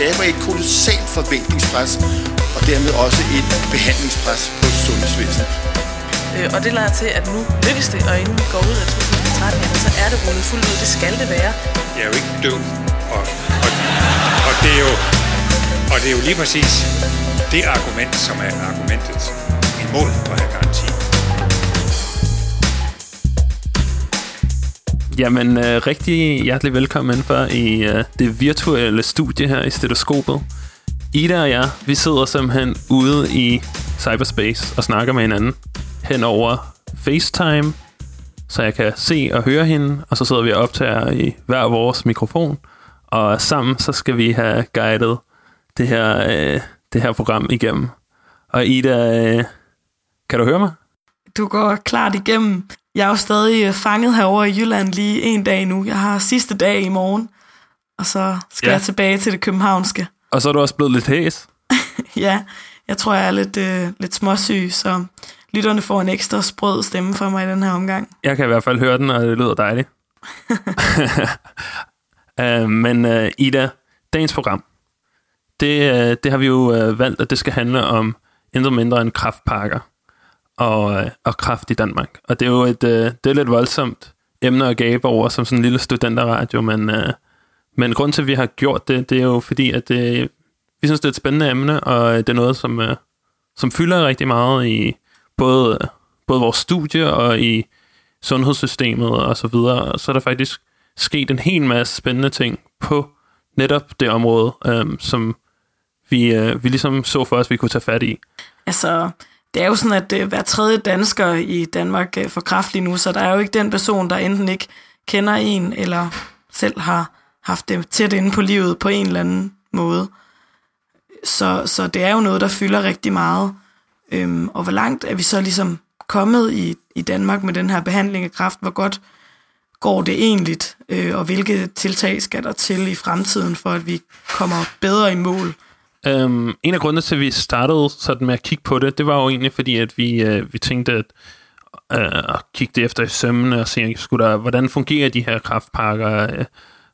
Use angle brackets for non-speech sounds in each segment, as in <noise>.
skaber et kolossalt forventningspres, og dermed også et behandlingspres på sundhedsvæsenet. Øh, og det lader til, at nu lykkes det, og inden vi går ud af 2013, jamen, så er det rullet fuldt ud. Det skal det være. Jeg er jo ikke død, og, og, og, det er jo, og det er jo lige præcis det argument, som er argumentet imod at have garanti. Jamen, øh, rigtig hjertelig velkommen indenfor i øh, det virtuelle studie her i stetoskopet. Ida og jeg, vi sidder simpelthen ude i cyberspace og snakker med hinanden hen over FaceTime, så jeg kan se og høre hende, og så sidder vi og optager i hver vores mikrofon, og sammen så skal vi have guidet det her, øh, det her program igennem. Og Ida, øh, kan du høre mig? Du går klart igennem. Jeg er jo stadig øh, fanget herover i Jylland lige en dag nu. Jeg har sidste dag i morgen, og så skal ja. jeg tilbage til det københavnske. Og så er du også blevet lidt hæs. <laughs> ja, jeg tror, jeg er lidt, øh, lidt småsyg, så lytterne får en ekstra sprød stemme for mig i den her omgang. Jeg kan i hvert fald høre den, og det lyder dejligt. uh, <laughs> men uh, Ida, dagens program, det, uh, det har vi jo uh, valgt, at det skal handle om intet mindre end kraftpakker og, øh, og kraft i Danmark. Og det er jo et, øh, det er lidt voldsomt emne at gabe over som sådan en lille studenterradio, men, øh, men grund til, at vi har gjort det, det er jo fordi, at det, vi synes, det er et spændende emne, og øh, det er noget, som, øh, som fylder rigtig meget i både, både vores studie og i sundhedssystemet og så videre. Og så er der faktisk sket en hel masse spændende ting på netop det område, øh, som vi, øh, vi ligesom så for os, vi kunne tage fat i. Altså, det er jo sådan, at øh, hver tredje dansker i Danmark øh, får kræft lige nu, så der er jo ikke den person, der enten ikke kender en, eller selv har haft det tæt inde på livet på en eller anden måde. Så, så det er jo noget, der fylder rigtig meget. Øhm, og hvor langt er vi så ligesom kommet i, i Danmark med den her behandling af kræft? Hvor godt går det egentlig? Øh, og hvilke tiltag skal der til i fremtiden, for at vi kommer bedre i mål? Um, en af grundene til, at vi startede sådan med at kigge på det, det var jo egentlig fordi, at vi, uh, vi tænkte at uh, at kigge det efter i sømmene og se, skulle der, hvordan fungerer de her kraftpakker? Uh,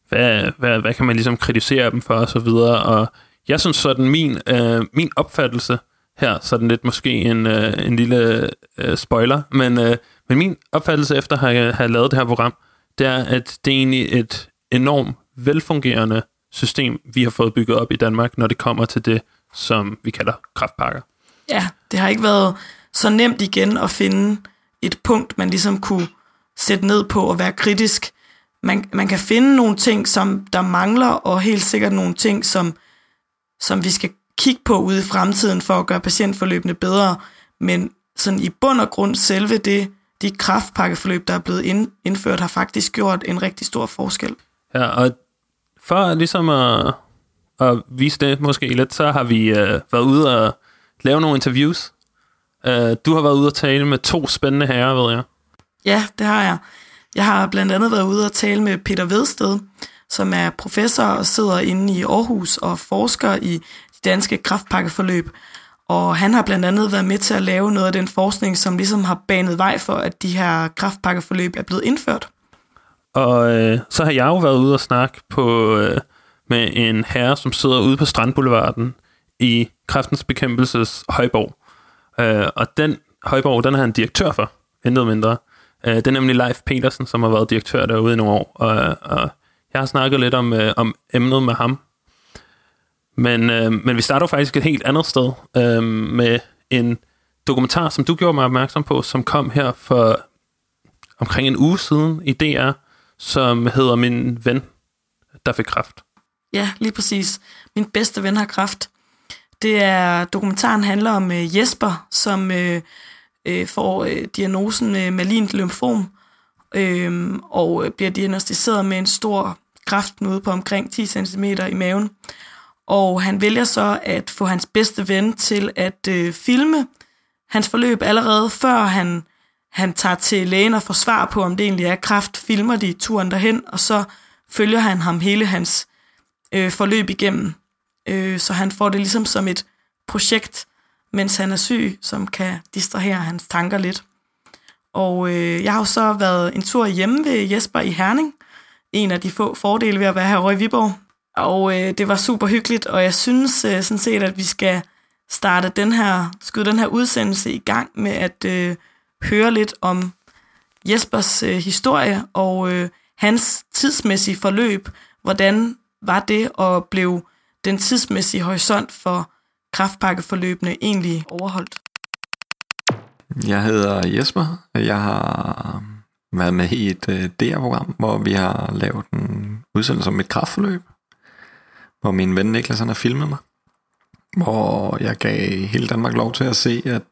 hvad, hvad, hvad kan man ligesom kritisere dem for og så videre? Og jeg synes sådan, min, uh, min opfattelse her, sådan lidt måske en, uh, en lille uh, spoiler, men, uh, men min opfattelse efter at have, have lavet det her program, det er, at det er egentlig et enormt velfungerende system, vi har fået bygget op i Danmark, når det kommer til det, som vi kalder kraftpakker. Ja, det har ikke været så nemt igen at finde et punkt, man ligesom kunne sætte ned på og være kritisk. Man, man kan finde nogle ting, som der mangler, og helt sikkert nogle ting, som, som vi skal kigge på ude i fremtiden for at gøre patientforløbene bedre. Men sådan i bund og grund selve det, de kraftpakkeforløb, der er blevet ind, indført, har faktisk gjort en rigtig stor forskel. Ja, og for ligesom at, at vise det måske lidt, så har vi uh, været ude og lave nogle interviews. Uh, du har været ude og tale med to spændende herrer, ved jeg. Ja, det har jeg. Jeg har blandt andet været ude og tale med Peter Vedsted, som er professor og sidder inde i Aarhus og forsker i de danske kraftpakkeforløb. Og han har blandt andet været med til at lave noget af den forskning, som ligesom har banet vej for, at de her kraftpakkeforløb er blevet indført. Og øh, så har jeg jo været ude og snakke på, øh, med en herre, som sidder ude på Strandboulevarden i Kræftens Bekæmpelses Højborg. Øh, og den Højborg, den er han direktør for, intet mindre. Øh, det er nemlig Leif Petersen, som har været direktør derude i nogle år. Og, og jeg har snakket lidt om, øh, om emnet med ham. Men, øh, men vi starter faktisk et helt andet sted øh, med en dokumentar, som du gjorde mig opmærksom på, som kom her for omkring en uge siden i DR, som hedder Min ven, der fik kræft. Ja, lige præcis. Min bedste ven har kræft. Det er, dokumentaren handler om øh, Jesper, som øh, øh, får øh, diagnosen øh, malint lymfom, øh, og øh, bliver diagnostiseret med en stor kræftknude på omkring 10 cm i maven. Og han vælger så at få hans bedste ven til at øh, filme hans forløb allerede før han han tager til lægen og får svar på, om det egentlig er kræft, filmer de turen derhen, og så følger han ham hele hans øh, forløb igennem. Øh, så han får det ligesom som et projekt, mens han er syg, som kan distrahere hans tanker lidt. Og øh, jeg har jo så været en tur hjemme ved Jesper i Herning. En af de få fordele ved at være herovre i Viborg. Og øh, det var super hyggeligt, og jeg synes øh, sådan set, at vi skal starte den her, skyde den her udsendelse i gang med at øh, høre lidt om Jespers øh, historie og øh, hans tidsmæssige forløb. Hvordan var det og blev den tidsmæssige horisont for kraftpakkeforløbene egentlig overholdt? Jeg hedder Jesper, jeg har øh, været med i et øh, uh, DR-program, hvor vi har lavet en udsendelse om et kraftforløb, hvor min ven Niklas han har filmet mig, hvor jeg gav hele Danmark lov til at se, at,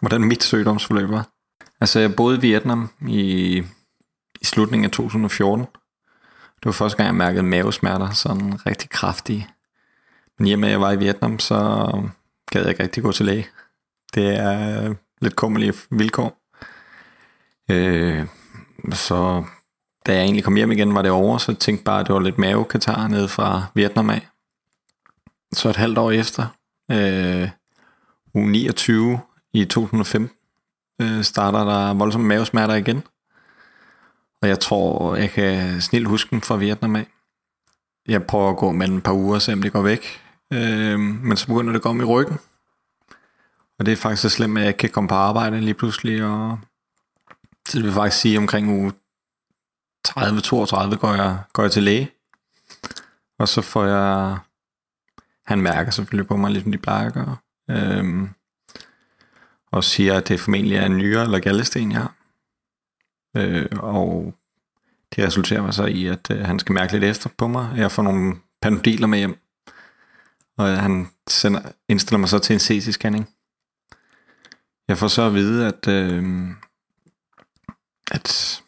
hvordan mit sygdomsforløb var. Altså jeg boede i Vietnam i, i slutningen af 2014. Det var første gang, jeg mærkede mavesmerter, sådan rigtig kraftige. Men hjemme at jeg var i Vietnam, så gad jeg ikke rigtig gå til læge. Det er lidt kummelige vilkår. Øh, så da jeg egentlig kom hjem igen, var det over, så jeg tænkte bare, at det var lidt mavekatar nede fra Vietnam af. Så et halvt år efter, øh, uge 29 i 2015, øh, starter der voldsomme mavesmerter igen. Og jeg tror, jeg kan snilt huske dem fra Vietnam af. Jeg prøver at gå med et par uger, og se om det går væk. Øh, men så begynder det at gå om i ryggen. Og det er faktisk så slemt, at jeg ikke kan komme på arbejde lige pludselig. Og så det vil faktisk sige, omkring uge 30-32 går jeg, går jeg til læge. Og så får jeg... Han mærker selvfølgelig på mig, ligesom de plejer at gøre. Øhm, og siger, at det formentlig er en nyre eller gallesten, jeg har. Øh, og det resulterer så i, at øh, han skal mærke lidt efter på mig. Jeg får nogle panodiler med hjem. Og øh, han sender, indstiller mig så til en CT-scanning. Jeg får så at vide, at, øh, at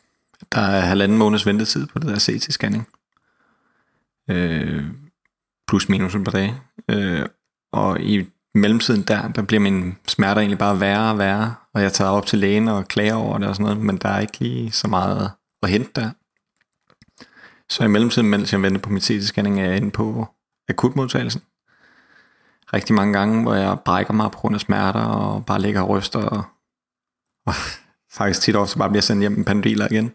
der er halvanden måneds ventetid på det der CT-scanning. Øh, plus minus et par dage. Øh, og i mellemtiden der, der bliver min smerter egentlig bare værre og værre, og jeg tager op til lægen og klager over det og sådan noget, men der er ikke lige så meget at hente der. Så i mellemtiden, mens jeg venter på min CT-scanning, er jeg inde på akutmodtagelsen. Rigtig mange gange, hvor jeg brækker mig på grund af smerter, og bare ligger og ryster, og, og <laughs> faktisk tit ofte bare bliver sendt hjem med pandiler igen.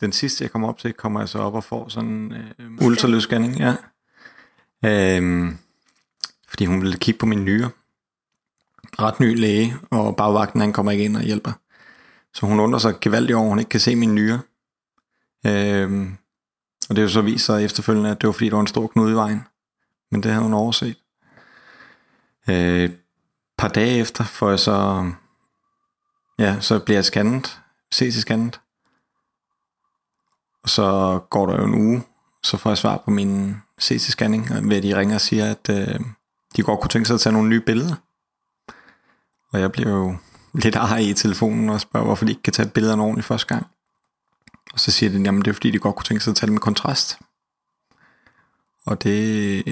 Den sidste, jeg kommer op til, kommer jeg så op og får sådan øh, ultralydsscanning, ja. Øhm, fordi hun ville kigge på min nyre. Ret ny læge, og bagvagten han kommer ikke ind og hjælper. Så hun undrer sig gevaldigt over, at hun ikke kan se min nyre. Øhm, og det er jo så vist sig efterfølgende, at det var fordi, der var en stor knude i vejen. Men det havde hun overset. Øh, et par dage efter får jeg så... Ja, så bliver jeg scannet. CT-scannet. Og så går der jo en uge, så får jeg svar på min CT-scanning, ved at de ringer og siger, at øh, de godt kunne tænke sig at tage nogle nye billeder. Og jeg bliver jo lidt arg i telefonen og spørger, hvorfor de ikke kan tage billederne ordentligt første gang. Og så siger de, jamen det er fordi, de godt kunne tænke sig at tage det med kontrast. Og det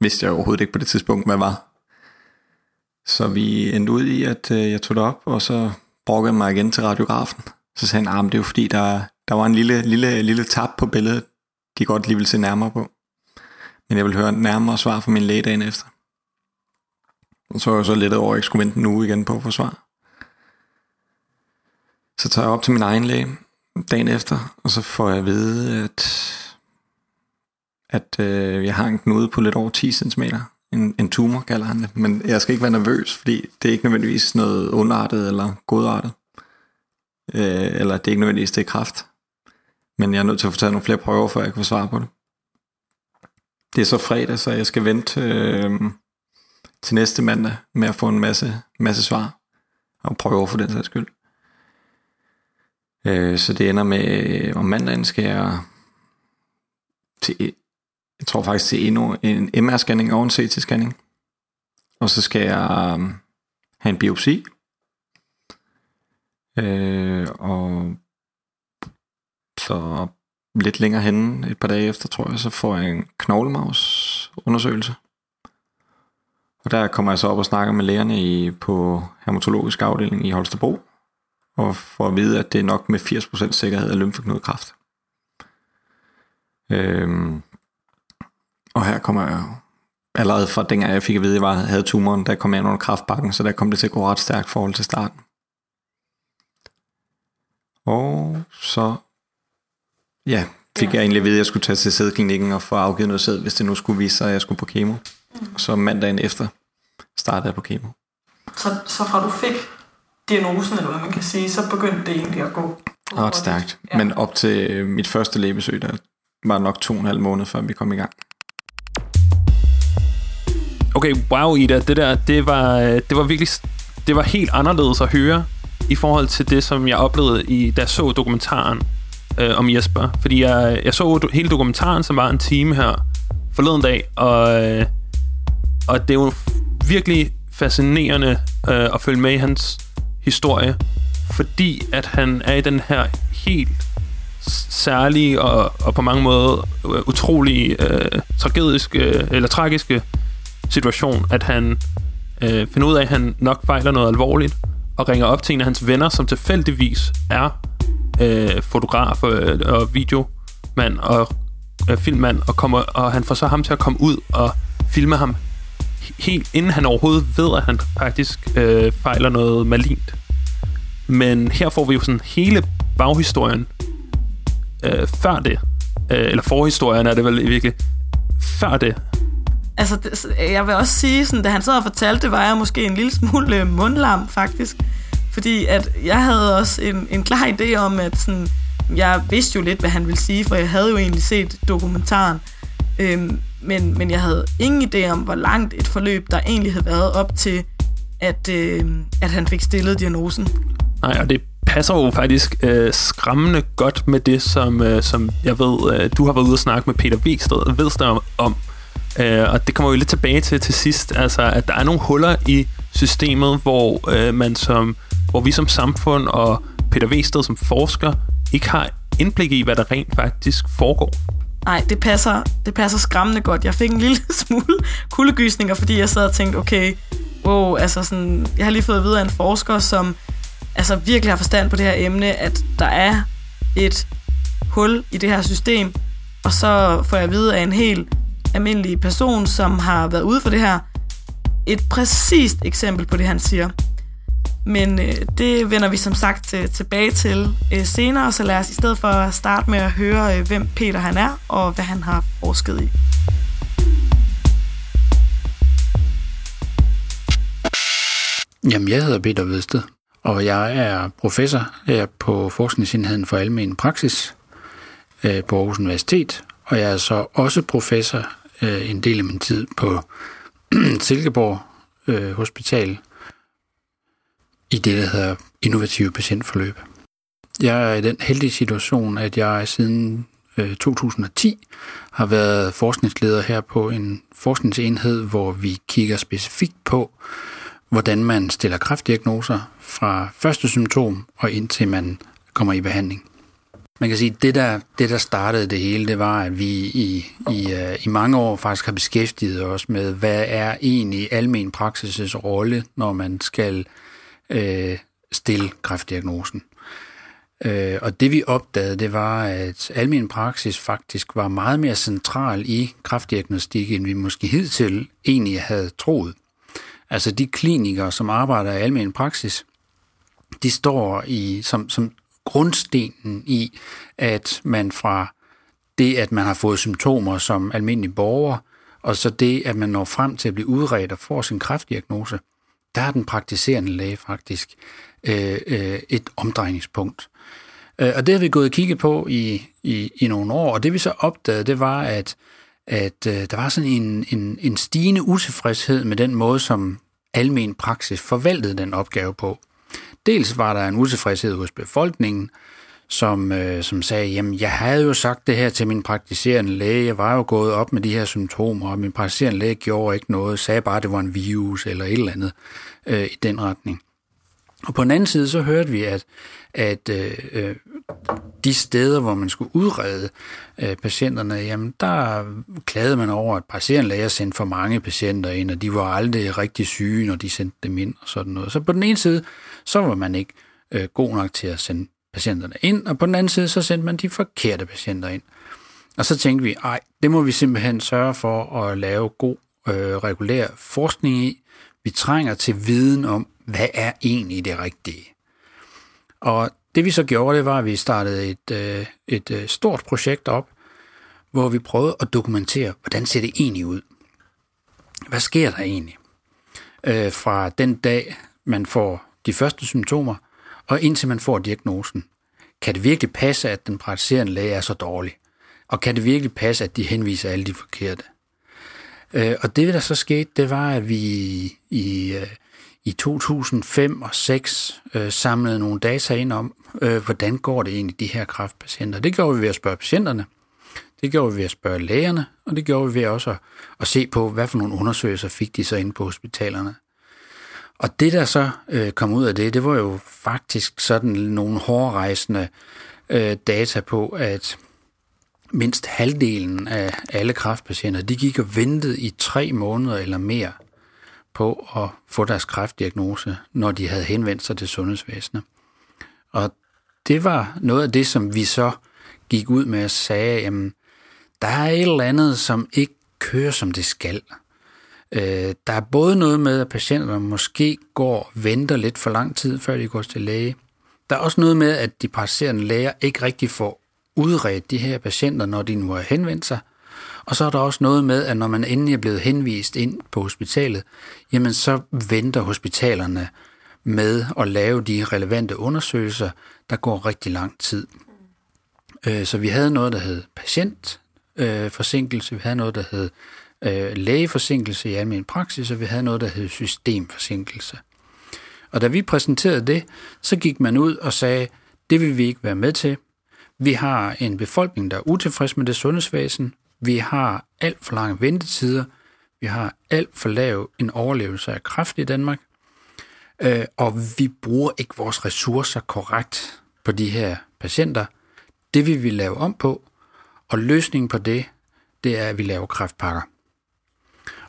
vidste jeg overhovedet ikke på det tidspunkt, hvad var. Så vi endte ud i, at øh, jeg tog det op, og så brugte jeg mig igen til radiografen. Så sagde han, ah, at det er jo fordi, der, der var en lille, lille, lille tab på billedet, de godt lige ville se nærmere på. Men jeg vil høre nærmere svar fra min læge dagen efter. Og så er jeg så lidt over, at jeg skulle vente en uge igen på at få svar. Så tager jeg op til min egen læge dagen efter, og så får jeg at vide, at, at øh, jeg har en knude på lidt over 10 cm. En, en tumor kalder han det. Men jeg skal ikke være nervøs, fordi det er ikke nødvendigvis noget ondartet eller godartet. Øh, eller det er ikke nødvendigvis det er kraft. Men jeg er nødt til at få taget nogle flere prøver, før jeg kan få svar på det. Det er så fredag, så jeg skal vente øh, til næste mandag med at få en masse, masse svar. Og prøve for den sags skyld. Øh, så det ender med, øh, om mandagen skal jeg til, e- jeg tror faktisk til endnu en MR-scanning og en CT-scanning. Og så skal jeg øh, have en biopsi. Øh, og så lidt længere henne, et par dage efter, tror jeg, så får jeg en knoglemavsundersøgelse. Og der kommer jeg så op og snakker med lægerne i, på hermatologisk afdeling i Holstebro, og får at vide, at det er nok med 80% sikkerhed af lymfeknudekræft. Øhm, og her kommer jeg allerede fra dengang jeg fik at vide, at jeg var, havde tumoren, der kom jeg under kraftbakken, så der kom det til at gå ret stærkt forhold til starten. Og så ja, fik jeg egentlig at vide, at jeg skulle tage til sædklinikken og få afgivet noget sæd, hvis det nu skulle vise sig, at jeg skulle på kemo. Og så mandagen efter startede jeg på kemo. Så, så fra du fik diagnosen, eller hvad man kan sige, så begyndte det egentlig at gå Ret stærkt. Ja. Men op til øh, mit første lægebesøg, der var nok to og en halv måned, før vi kom i gang. Okay, wow Ida, det der, det var, øh, det var virkelig, det var helt anderledes at høre i forhold til det, som jeg oplevede, i, da jeg så dokumentaren øh, om Jesper. Fordi jeg, jeg så do, hele dokumentaren, som var en time her forleden dag, og, øh, og det er jo virkelig fascinerende øh, at følge med i hans historie, fordi at han er i den her helt særlige og, og på mange måder øh, utrolig øh, tragediske øh, eller tragiske situation, at han øh, finder ud af, at han nok fejler noget alvorligt, og ringer op til en af hans venner, som tilfældigvis er øh, fotograf øh, og videomand og øh, filmmand, og, kommer, og han får så ham til at komme ud og filme ham helt inden han overhovedet ved, at han faktisk øh, fejler noget malint. Men her får vi jo sådan hele baghistorien øh, før det. Øh, eller forhistorien er det vel virkelig før det. Altså, det, jeg vil også sige, sådan, da han sad og fortalte det, var jeg måske en lille smule øh, mundlam, faktisk. Fordi at jeg havde også en, en klar idé om, at sådan, jeg vidste jo lidt, hvad han ville sige, for jeg havde jo egentlig set dokumentaren. Øhm, men, men jeg havde ingen idé om, hvor langt et forløb, der egentlig havde været op til, at, øh, at han fik stillet diagnosen. Nej, og det passer jo faktisk øh, skræmmende godt med det, som, øh, som jeg ved, øh, du har været ude og snakke med Peter Vigsted, Vedsted om. om. Øh, og det kommer jo lidt tilbage til til sidst, altså at der er nogle huller i systemet, hvor øh, man som, hvor vi som samfund og Peter Vested som forsker ikke har indblik i, hvad der rent faktisk foregår. Nej, det passer, det passer skræmmende godt. Jeg fik en lille <laughs> smule kuldegysninger, fordi jeg sad og tænkte, okay, wow, altså sådan, jeg har lige fået at vide af en forsker, som altså virkelig har forstand på det her emne, at der er et hul i det her system, og så får jeg at vide af en helt almindelig person, som har været ude for det her, et præcist eksempel på det, han siger. Men øh, det vender vi som sagt øh, tilbage til øh, senere, så lad os i stedet for starte med at høre, øh, hvem Peter han er, og hvad han har forsket i. Jamen, jeg hedder Peter Vedsted, og jeg er professor her på Forskningsenheden for Almen Praksis øh, på Aarhus Universitet, og jeg er så også professor øh, en del af min tid på <clears throat> Silkeborg øh, Hospital i det, der hedder innovative patientforløb. Jeg er i den heldige situation, at jeg siden øh, 2010 har været forskningsleder her på en forskningsenhed, hvor vi kigger specifikt på, hvordan man stiller kræftdiagnoser fra første symptom og indtil man kommer i behandling. Man kan sige, at det der, det, der startede det hele, det var, at vi i, i, øh, i mange år faktisk har beskæftiget os med, hvad er egentlig almen praksis' rolle, når man skal øh, stille kræftdiagnosen. Øh, og det vi opdagede, det var, at almen praksis faktisk var meget mere central i kræftdiagnostik, end vi måske hidtil egentlig havde troet. Altså de klinikere, som arbejder i almen praksis, de står i, som, som grundstenen i, at man fra det, at man har fået symptomer som almindelig borger, og så det, at man når frem til at blive udredt og får sin kræftdiagnose, der er den praktiserende læge faktisk øh, øh, et omdrejningspunkt. Øh, og det har vi gået og kigget på i, i, i nogle år, og det vi så opdagede, det var, at, at øh, der var sådan en, en, en stigende utilfredshed med den måde, som almen praksis forvaltede den opgave på. Dels var der en utilfredshed hos befolkningen, som, øh, som sagde, jamen jeg havde jo sagt det her til min praktiserende læge, jeg var jo gået op med de her symptomer, og min praktiserende læge gjorde ikke noget, sagde bare, at det var en virus eller et eller andet øh, i den retning. Og på den anden side, så hørte vi, at, at øh, øh de steder, hvor man skulle udrede øh, patienterne, jamen der klagede man over, at patienten læger sendte for mange patienter ind, og de var aldrig rigtig syge, når de sendte dem ind og sådan noget. Så på den ene side, så var man ikke øh, god nok til at sende patienterne ind, og på den anden side, så sendte man de forkerte patienter ind. Og så tænkte vi, ej, det må vi simpelthen sørge for at lave god øh, regulær forskning i. Vi trænger til viden om, hvad er egentlig det rigtige. Og det vi så gjorde, det var, at vi startede et, øh, et øh, stort projekt op, hvor vi prøvede at dokumentere, hvordan ser det egentlig ud? Hvad sker der egentlig? Øh, fra den dag, man får de første symptomer, og indtil man får diagnosen. Kan det virkelig passe, at den praktiserende læge er så dårlig? Og kan det virkelig passe, at de henviser alle de forkerte? Øh, og det, der så skete, det var, at vi i, øh, i 2005 og 2006 øh, samlede nogle data ind om, øh, hvordan går det egentlig de her kræftpatienter. Det gjorde vi ved at spørge patienterne, det gjorde vi ved at spørge lægerne, og det gjorde vi ved også at, at se på, hvad for nogle undersøgelser fik de så inde på hospitalerne. Og det, der så øh, kom ud af det, det var jo faktisk sådan nogle hårdrejsende øh, data på, at mindst halvdelen af alle kræftpatienter, de gik og ventede i tre måneder eller mere på at få deres kræftdiagnose, når de havde henvendt sig til sundhedsvæsenet. Og det var noget af det, som vi så gik ud med og sagde, jamen, der er et eller andet, som ikke kører, som det skal. Øh, der er både noget med, at patienterne måske går og venter lidt for lang tid, før de går til læge. Der er også noget med, at de praktiserende læger ikke rigtig får udredt de her patienter, når de nu har henvendt sig. Og så er der også noget med, at når man endelig er blevet henvist ind på hospitalet, jamen så venter hospitalerne med at lave de relevante undersøgelser, der går rigtig lang tid. Øh, så vi havde noget, der hed patientforsinkelse, øh, vi havde noget, der hed øh, lægeforsinkelse i almindelig praksis, og vi havde noget, der hed systemforsinkelse. Og da vi præsenterede det, så gik man ud og sagde, det vil vi ikke være med til. Vi har en befolkning, der er utilfreds med det sundhedsvæsen. Vi har alt for lange ventetider. Vi har alt for lav en overlevelse af kræft i Danmark. Øh, og vi bruger ikke vores ressourcer korrekt på de her patienter. Det vil vi lave om på, og løsningen på det, det er, at vi laver kræftpakker.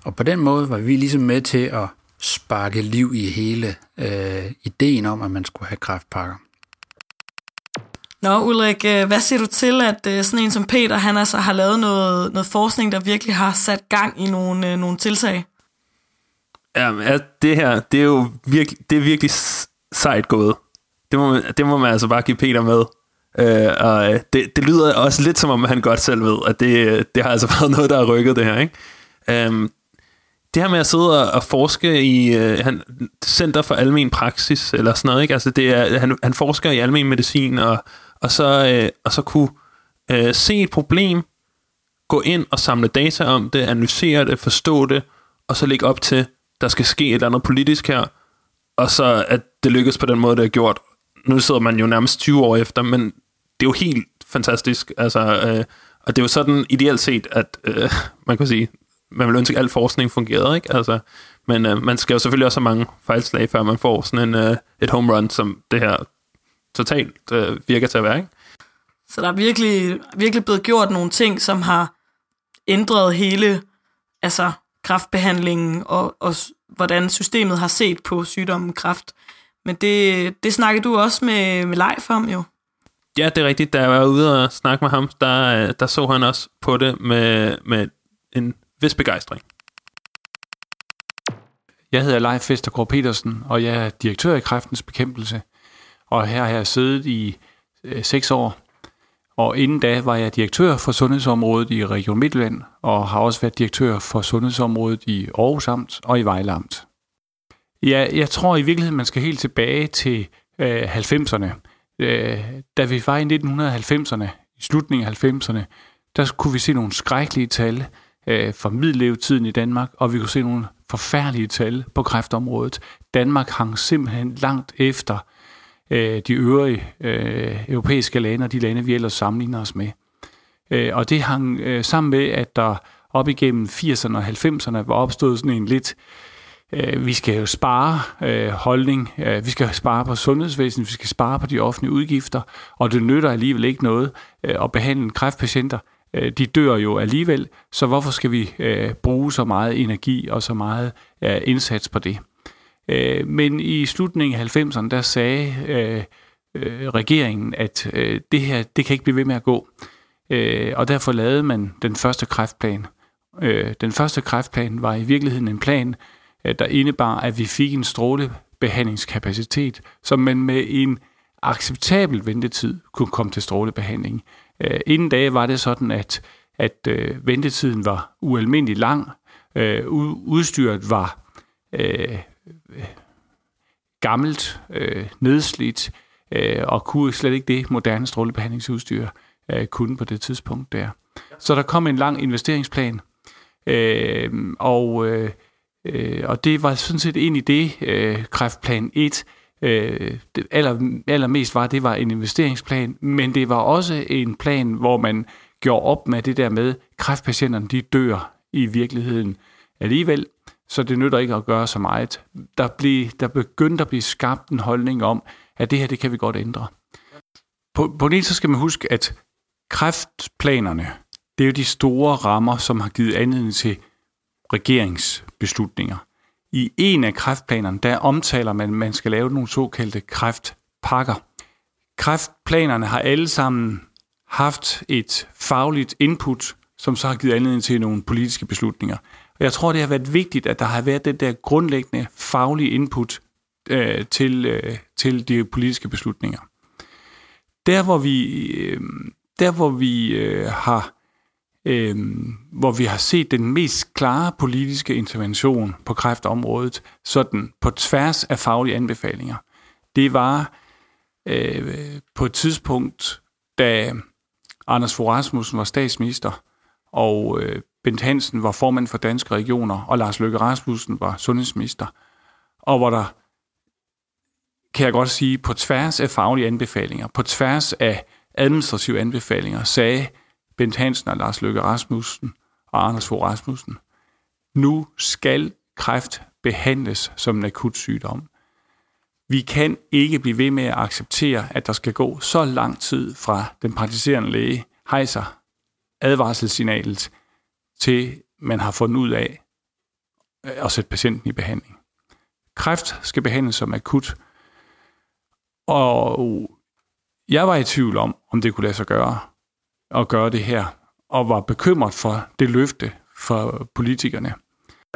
Og på den måde var vi ligesom med til at sparke liv i hele øh, ideen om, at man skulle have kræftpakker. Nå, Ulrik, øh, hvad siger du til, at øh, sådan en som Peter, han altså har lavet noget, noget forskning, der virkelig har sat gang i nogle, øh, nogle tiltag? Ja, det her, det er jo virkelig, det er virkelig sejt gået. Det må, man, det må man altså bare give Peter med. Øh, og det, det lyder også lidt som om, han godt selv ved, at det, det har altså <laughs> været noget, der har rykket det her. Ikke? Um, det her med at sidde og forske i øh, han, Center for Almen Praksis, eller sådan noget, ikke? Altså det er, han, han forsker i almen medicin, og, og, så, øh, og så kunne øh, se et problem, gå ind og samle data om det, analysere det, forstå det, og så lægge op til, der skal ske et eller andet politisk her, og så at det lykkes på den måde, det er gjort. Nu sidder man jo nærmest 20 år efter, men det er jo helt fantastisk. Altså, øh, og det er jo sådan ideelt set, at øh, man kan sige, man vil ønske, at al forskning fungerede, ikke? Altså, men øh, man skal jo selvfølgelig også have mange fejlslag, før man får sådan en, øh, et home run, som det her totalt øh, virker til at være, ikke? Så der er virkelig, virkelig blevet gjort nogle ting, som har ændret hele altså, kraftbehandlingen og, og hvordan systemet har set på sygdommen kræft. Men det, det snakkede du også med, med Leif om jo. Ja, det er rigtigt. Da jeg var ude og snakke med ham, der, der så han også på det med, med en vis begejstring. Jeg hedder Leif Vestergaard Petersen, og jeg er direktør i Kræftens Bekæmpelse. Og her har jeg siddet i øh, seks år. Og inden da var jeg direktør for sundhedsområdet i Region Midtjylland, og har også været direktør for sundhedsområdet i Aarhus Amt og i Vejle Amt. Ja, jeg tror i virkeligheden, man skal helt tilbage til øh, 90'erne øh, da vi var i 1990'erne, i slutningen af 90'erne, der kunne vi se nogle skrækkelige tal øh, for middellevetiden i Danmark, og vi kunne se nogle forfærdelige tal på kræftområdet. Danmark hang simpelthen langt efter øh, de øvrige øh, europæiske lande og de lande, vi ellers sammenligner os med. Øh, og det hang øh, sammen med, at der op igennem 80'erne og 90'erne var opstået sådan en lidt Øh, vi skal jo spare øh, holdning, øh, vi skal spare på sundhedsvæsenet, vi skal spare på de offentlige udgifter, og det nytter alligevel ikke noget øh, at behandle kræftpatienter. Øh, de dør jo alligevel, så hvorfor skal vi øh, bruge så meget energi og så meget øh, indsats på det? Øh, men i slutningen af 90'erne, der sagde øh, øh, regeringen, at øh, det her, det kan ikke blive ved med at gå. Øh, og derfor lavede man den første kræftplan. Øh, den første kræftplan var i virkeligheden en plan, Øh, der indebar, at vi fik en strålebehandlingskapacitet, som man med en acceptabel ventetid kunne komme til strålebehandling. Øh, inden da var det sådan, at, at øh, ventetiden var ualmindelig lang. Øh, udstyret var øh, gammelt, øh, nedslidt, øh, og kunne slet ikke det moderne strålebehandlingsudstyr øh, kunne på det tidspunkt der. Så der kom en lang investeringsplan, øh, og, øh, øh, og det var sådan set ind i det, øh, kræftplan 1, øh, det aller, allermest var, det var en investeringsplan, men det var også en plan, hvor man gjorde op med det der med, kræftpatienterne de dør i virkeligheden alligevel, så det nytter ikke at gøre så meget. Der, blev, der begyndte at blive skabt en holdning om, at det her, det kan vi godt ændre. På, på det så skal man huske, at kræftplanerne, det er jo de store rammer, som har givet anledning til regeringsbeslutninger. I en af kræftplanerne, der omtaler man, at man skal lave nogle såkaldte kræftpakker. Kræftplanerne har alle sammen haft et fagligt input, som så har givet anledning til nogle politiske beslutninger. Og jeg tror, det har været vigtigt, at der har været det der grundlæggende faglige input øh, til, øh, til de politiske beslutninger. Der, hvor vi, øh, der, hvor vi øh, har øh, hvor vi har set den mest klare politiske intervention på kræftområdet, sådan på tværs af faglige anbefalinger. Det var øh, på et tidspunkt, da Anders Fogh Rasmussen var statsminister, og øh, Bent Hansen var formand for Danske Regioner, og Lars Løkke Rasmussen var sundhedsminister, og hvor der, kan jeg godt sige, på tværs af faglige anbefalinger, på tværs af administrative anbefalinger, sagde Bent Hansen og Lars Løkke Rasmussen og Anders Fogh Rasmussen, nu skal kræft behandles som en akut sygdom. Vi kan ikke blive ved med at acceptere, at der skal gå så lang tid fra den praktiserende læge hejser advarselssignalet til man har fundet ud af øh, at sætte patienten i behandling. Kræft skal behandles som akut, og jeg var i tvivl om, om det kunne lade sig gøre at gøre det her, og var bekymret for det løfte for politikerne.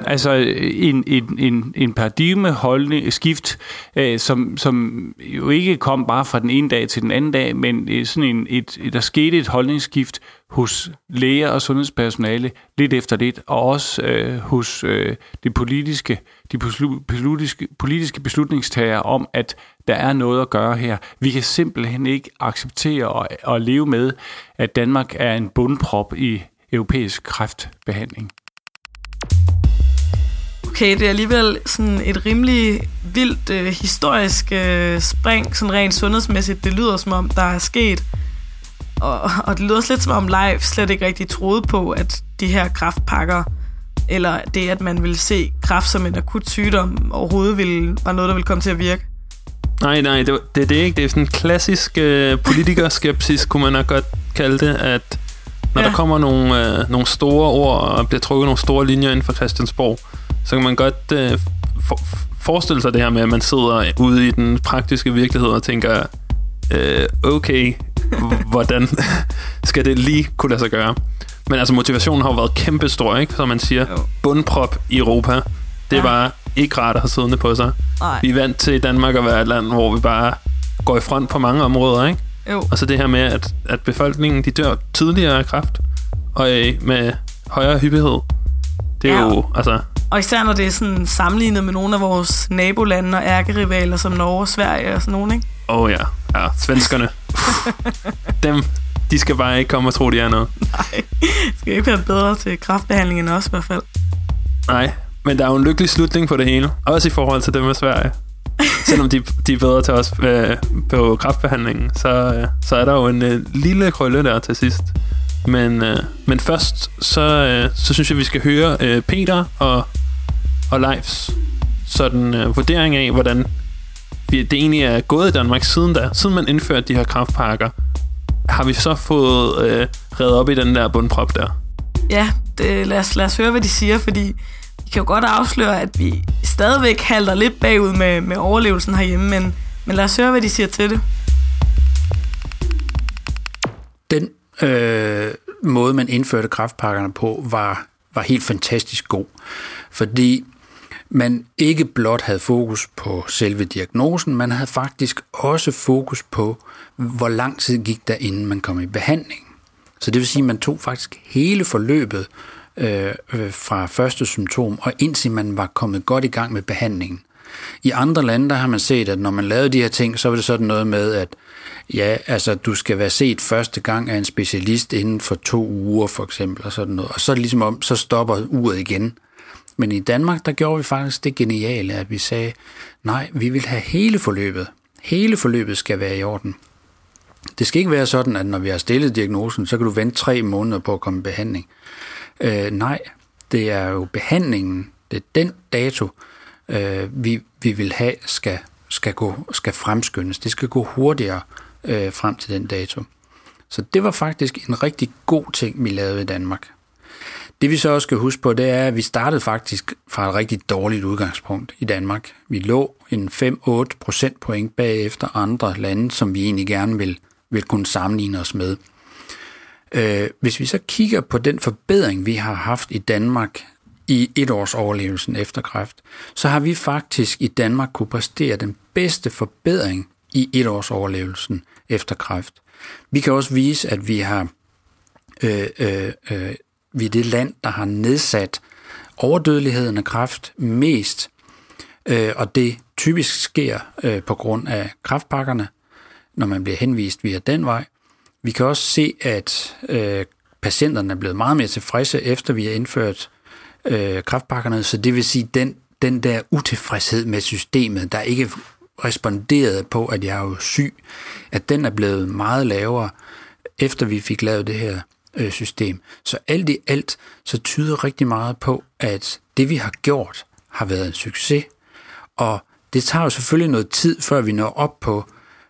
Altså en, en, en, en paradigmeholdende skift, øh, som, som jo ikke kom bare fra den ene dag til den anden dag, men øh, sådan en, et, der skete et holdningsskift hos læger og sundhedspersonale lidt efter lidt, og også øh, hos øh, det politiske, de politiske, politiske beslutningstagere om, at der er noget at gøre her. Vi kan simpelthen ikke acceptere og, at leve med, at Danmark er en bundprop i europæisk kræftbehandling okay, det er alligevel sådan et rimelig vildt øh, historisk øh, spring, sådan rent sundhedsmæssigt. Det lyder som om, der er sket. Og, og det lyder også lidt som om Live slet ikke rigtig troede på, at de her kraftpakker, eller det, at man ville se kraft som en akut sygdom, overhovedet ville, var noget, der ville komme til at virke. Nej, nej, det, det er det ikke. Det er sådan en klassisk øh, politikerskepsis, kunne man nok godt kalde det, at når ja. der kommer nogle, øh, nogle store ord og bliver trukket nogle store linjer inden for Christiansborg, så kan man godt øh, for, forestille sig det her med, at man sidder ude i den praktiske virkelighed og tænker, øh, okay, <laughs> hvordan <laughs> skal det lige kunne lade sig gøre? Men altså, motivationen har jo været kæmpestor, ikke? Som man siger, jo. bundprop i Europa. Det ja. var ikke rart at have siddende på sig. Nej. Vi er vant til i Danmark at være et land, hvor vi bare går i front på mange områder, ikke? Jo. Og så det her med, at, at befolkningen de dør tidligere af kræft, og øh, med højere hyppighed. Det er ja. jo, altså... Og især når det er sådan sammenlignet med nogle af vores nabolande og ærkerivaler som Norge og Sverige og sådan nogle, ikke? Åh oh, ja, ja, svenskerne. <laughs> Dem, de skal bare ikke komme og tro, de er noget. Nej, skal ikke være bedre til kraftbehandling end os i hvert fald. Nej, men der er jo en lykkelig slutning på det hele. Også i forhold til dem med Sverige. Selvom de, de er bedre til os øh, på kraftbehandlingen, så, øh, så er der jo en øh, lille krølle der til sidst. Men, øh, men først, så, øh, så synes jeg, vi skal høre øh, Peter og, og Leifs sådan øh, vurdering af, hvordan vi, det egentlig er gået i Danmark siden da. Siden man indførte de her kraftpakker, har vi så fået øh, reddet op i den der bundprop der? Ja, det, lad, os, lad os høre, hvad de siger, fordi vi kan jo godt afsløre, at vi stadigvæk halter lidt bagud med, med overlevelsen herhjemme, men, men lad os høre, hvad de siger til det. Øh, måde, man indførte kraftpakkerne på, var, var helt fantastisk god. Fordi man ikke blot havde fokus på selve diagnosen, man havde faktisk også fokus på, hvor lang tid gik der, inden man kom i behandling. Så det vil sige, at man tog faktisk hele forløbet øh, øh, fra første symptom, og indtil man var kommet godt i gang med behandlingen. I andre lande, der har man set, at når man lavede de her ting, så var det sådan noget med, at ja, altså, du skal være set første gang af en specialist inden for to uger, for eksempel, og sådan noget. Og så ligesom om, så stopper uret igen. Men i Danmark, der gjorde vi faktisk det geniale, at vi sagde, nej, vi vil have hele forløbet. Hele forløbet skal være i orden. Det skal ikke være sådan, at når vi har stillet diagnosen, så kan du vente tre måneder på at komme i behandling. Øh, nej, det er jo behandlingen, det er den dato, øh, vi, vi vil have, skal, skal, gå, skal fremskyndes. Det skal gå hurtigere øh, frem til den dato. Så det var faktisk en rigtig god ting, vi lavede i Danmark. Det vi så også skal huske på, det er, at vi startede faktisk fra et rigtig dårligt udgangspunkt i Danmark. Vi lå en 5-8 procentpoint bagefter andre lande, som vi egentlig gerne vil, vil kunne sammenligne os med. Øh, hvis vi så kigger på den forbedring, vi har haft i Danmark i et års overlevelsen efter kræft, så har vi faktisk i Danmark kunne præstere den bedste forbedring i et års overlevelsen efter kræft. Vi kan også vise, at vi har øh, øh, øh, vi er det land, der har nedsat overdødeligheden af kræft mest, øh, og det typisk sker øh, på grund af kræftpakkerne, når man bliver henvist via den vej. Vi kan også se, at øh, patienterne er blevet meget mere tilfredse, efter vi har indført øh, kræftpakkerne, så det vil sige, den, den der utilfredshed med systemet, der ikke responderede på, at jeg er jo syg, at den er blevet meget lavere, efter vi fik lavet det her øh, system. Så alt i alt, så tyder rigtig meget på, at det vi har gjort, har været en succes, og det tager jo selvfølgelig noget tid, før vi når op på,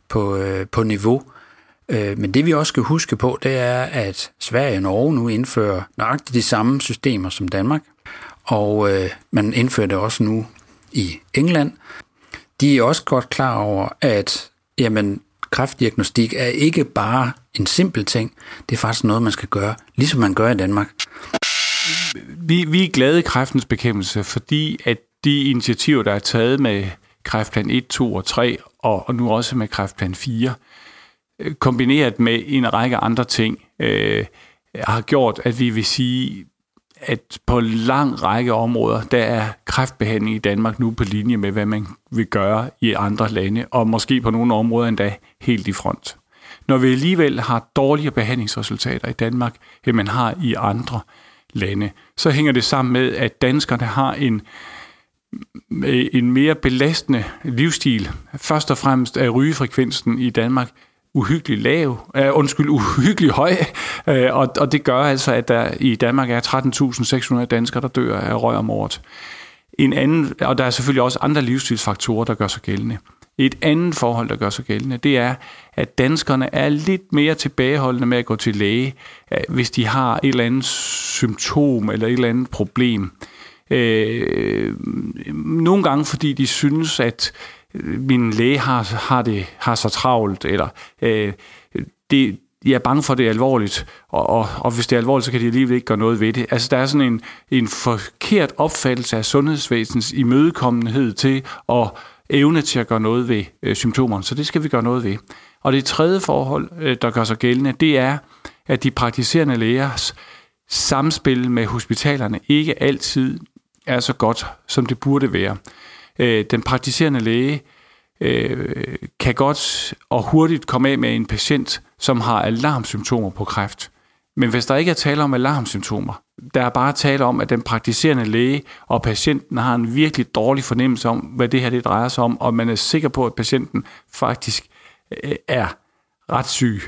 på, øh, på niveau, øh, men det vi også skal huske på, det er, at Sverige og Norge nu indfører nøjagtigt de samme systemer som Danmark, og øh, man indfører det også nu i England. De er også godt klar over, at jamen, kræftdiagnostik er ikke bare en simpel ting. Det er faktisk noget, man skal gøre, ligesom man gør i Danmark. Vi, vi er glade i kræftens bekæmpelse, fordi at de initiativer, der er taget med kræftplan 1, 2 og 3, og, og nu også med kræftplan 4, øh, kombineret med en række andre ting, øh, har gjort, at vi vil sige, at på en lang række områder, der er kræftbehandling i Danmark nu på linje med, hvad man vil gøre i andre lande, og måske på nogle områder endda helt i front. Når vi alligevel har dårligere behandlingsresultater i Danmark, end man har i andre lande, så hænger det sammen med, at danskerne har en, en mere belastende livsstil. Først og fremmest er rygefrekvensen i Danmark uhyggelig lav, uh, undskyld, uhyggelig høj, uh, og, og det gør altså, at der i Danmark er 13.600 danskere, der dør af røg om året. En anden, og der er selvfølgelig også andre livsstilsfaktorer, der gør sig gældende. Et andet forhold, der gør sig gældende, det er, at danskerne er lidt mere tilbageholdende med at gå til læge, øh, hvis de har et eller andet symptom eller et eller andet problem. Øh, nogle gange, fordi de synes, at min læge har, har, det, har så travlt, eller øh, det, jeg er bange for, at det er alvorligt, og, og, og hvis det er alvorligt, så kan de alligevel ikke gøre noget ved det. Altså, der er sådan en, en forkert opfattelse af sundhedsvæsenets imødekommenhed til at evne til at gøre noget ved øh, symptomerne, så det skal vi gøre noget ved. Og det tredje forhold, øh, der gør sig gældende, det er, at de praktiserende lægers samspil med hospitalerne ikke altid er så godt, som det burde være. Øh, den praktiserende læge øh, kan godt og hurtigt komme af med en patient, som har alarmsymptomer på kræft. Men hvis der ikke er tale om alarmsymptomer, der er bare tale om, at den praktiserende læge og patienten har en virkelig dårlig fornemmelse om, hvad det her det drejer sig om, og man er sikker på, at patienten faktisk øh, er ret syg,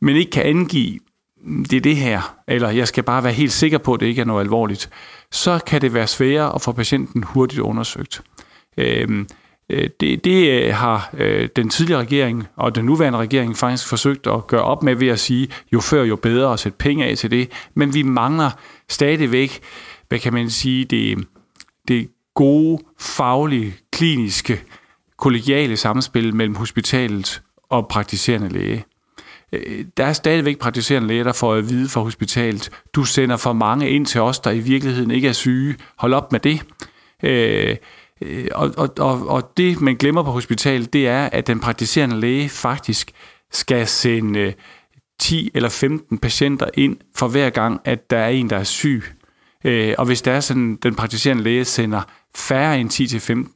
men ikke kan angive, mm, det er det her, eller jeg skal bare være helt sikker på, at det ikke er noget alvorligt, så kan det være sværere at få patienten hurtigt undersøgt. Øhm, øh, det, det øh, har øh, den tidligere regering og den nuværende regering faktisk forsøgt at gøre op med ved at sige, jo før jo bedre at sætte penge af til det. Men vi mangler stadigvæk, hvad kan man sige, det, det gode, faglige, kliniske, kollegiale samspil mellem hospitalet og praktiserende læge. Øh, der er stadigvæk praktiserende læger, der får at vide fra hospitalet, du sender for mange ind til os, der i virkeligheden ikke er syge. Hold op med det. Øh, Øh, og, og, og, og det, man glemmer på hospitalet, det er, at den praktiserende læge faktisk skal sende øh, 10 eller 15 patienter ind for hver gang, at der er en, der er syg. Øh, og hvis der er sådan, den praktiserende læge sender færre end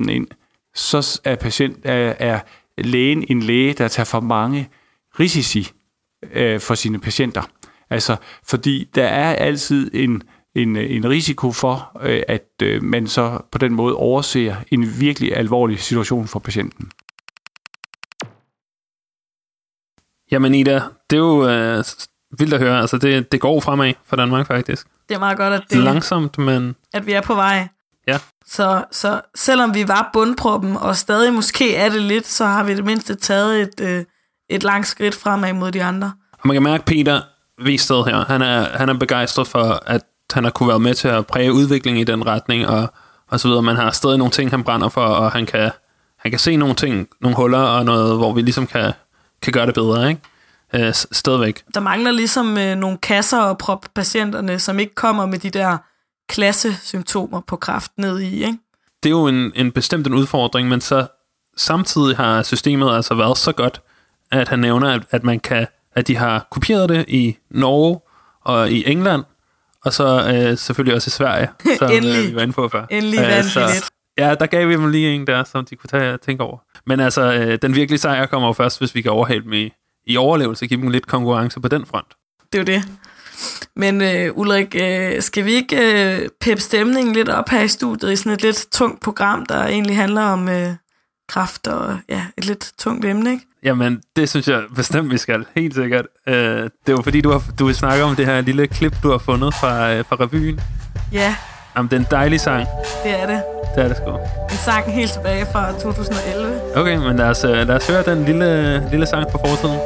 10-15 ind, så er, patient, er, er lægen en læge, der tager for mange risici øh, for sine patienter. Altså, fordi der er altid en, en, en risiko for, øh, at øh, man så på den måde overser en virkelig alvorlig situation for patienten. Jamen Ida, det er jo øh, vildt at høre. Altså, det, det går fremad for Danmark faktisk. Det er meget godt, at, det, Langsomt, men at vi er på vej. ja. Så, så selvom vi var bundproppen, og stadig måske er det lidt, så har vi det mindste taget et, øh, et langt skridt fremad mod de andre. Og man kan mærke, at Peter Vested her, han er, han er begejstret for, at han har kunne være med til at præge udviklingen i den retning, og, og så videre. Man har stadig nogle ting, han brænder for, og han kan, han kan se nogle ting, nogle huller, og noget, hvor vi ligesom kan, kan gøre det bedre, ikke? Øh, stadigvæk. Der mangler ligesom øh, nogle kasser og prop patienterne, som ikke kommer med de der klassesymptomer på kræft ned i, ikke? Det er jo en, en bestemt en udfordring, men så samtidig har systemet altså været så godt, at han nævner, at, at man kan, at de har kopieret det i Norge og i England, og så øh, selvfølgelig også i Sverige, <laughs> som øh, vi var inde på før. Endelig Øh, så-. Ja, der gav vi dem lige en der, som de kunne tage og tænke over. Men altså, øh, den virkelige sejr kommer jo først, hvis vi kan overhale dem i, i overlevelse, give dem lidt konkurrence på den front. Det er jo det. Men øh, Ulrik, øh, skal vi ikke øh, peppe stemningen lidt op her i studiet i sådan et lidt tungt program, der egentlig handler om øh, kraft og ja, et lidt tungt emne, ikke? Jamen, det synes jeg bestemt, vi skal. Helt sikkert. Øh, det jo fordi, du, har, du snakker om det her lille klip, du har fundet fra, øh, fra revyen. Ja, Jamen, det er en dejlig sang. det er det. Det er det sgu. En sang helt tilbage fra 2011. Okay, men lad os, øh, lad os høre den lille, lille sang fra fortiden.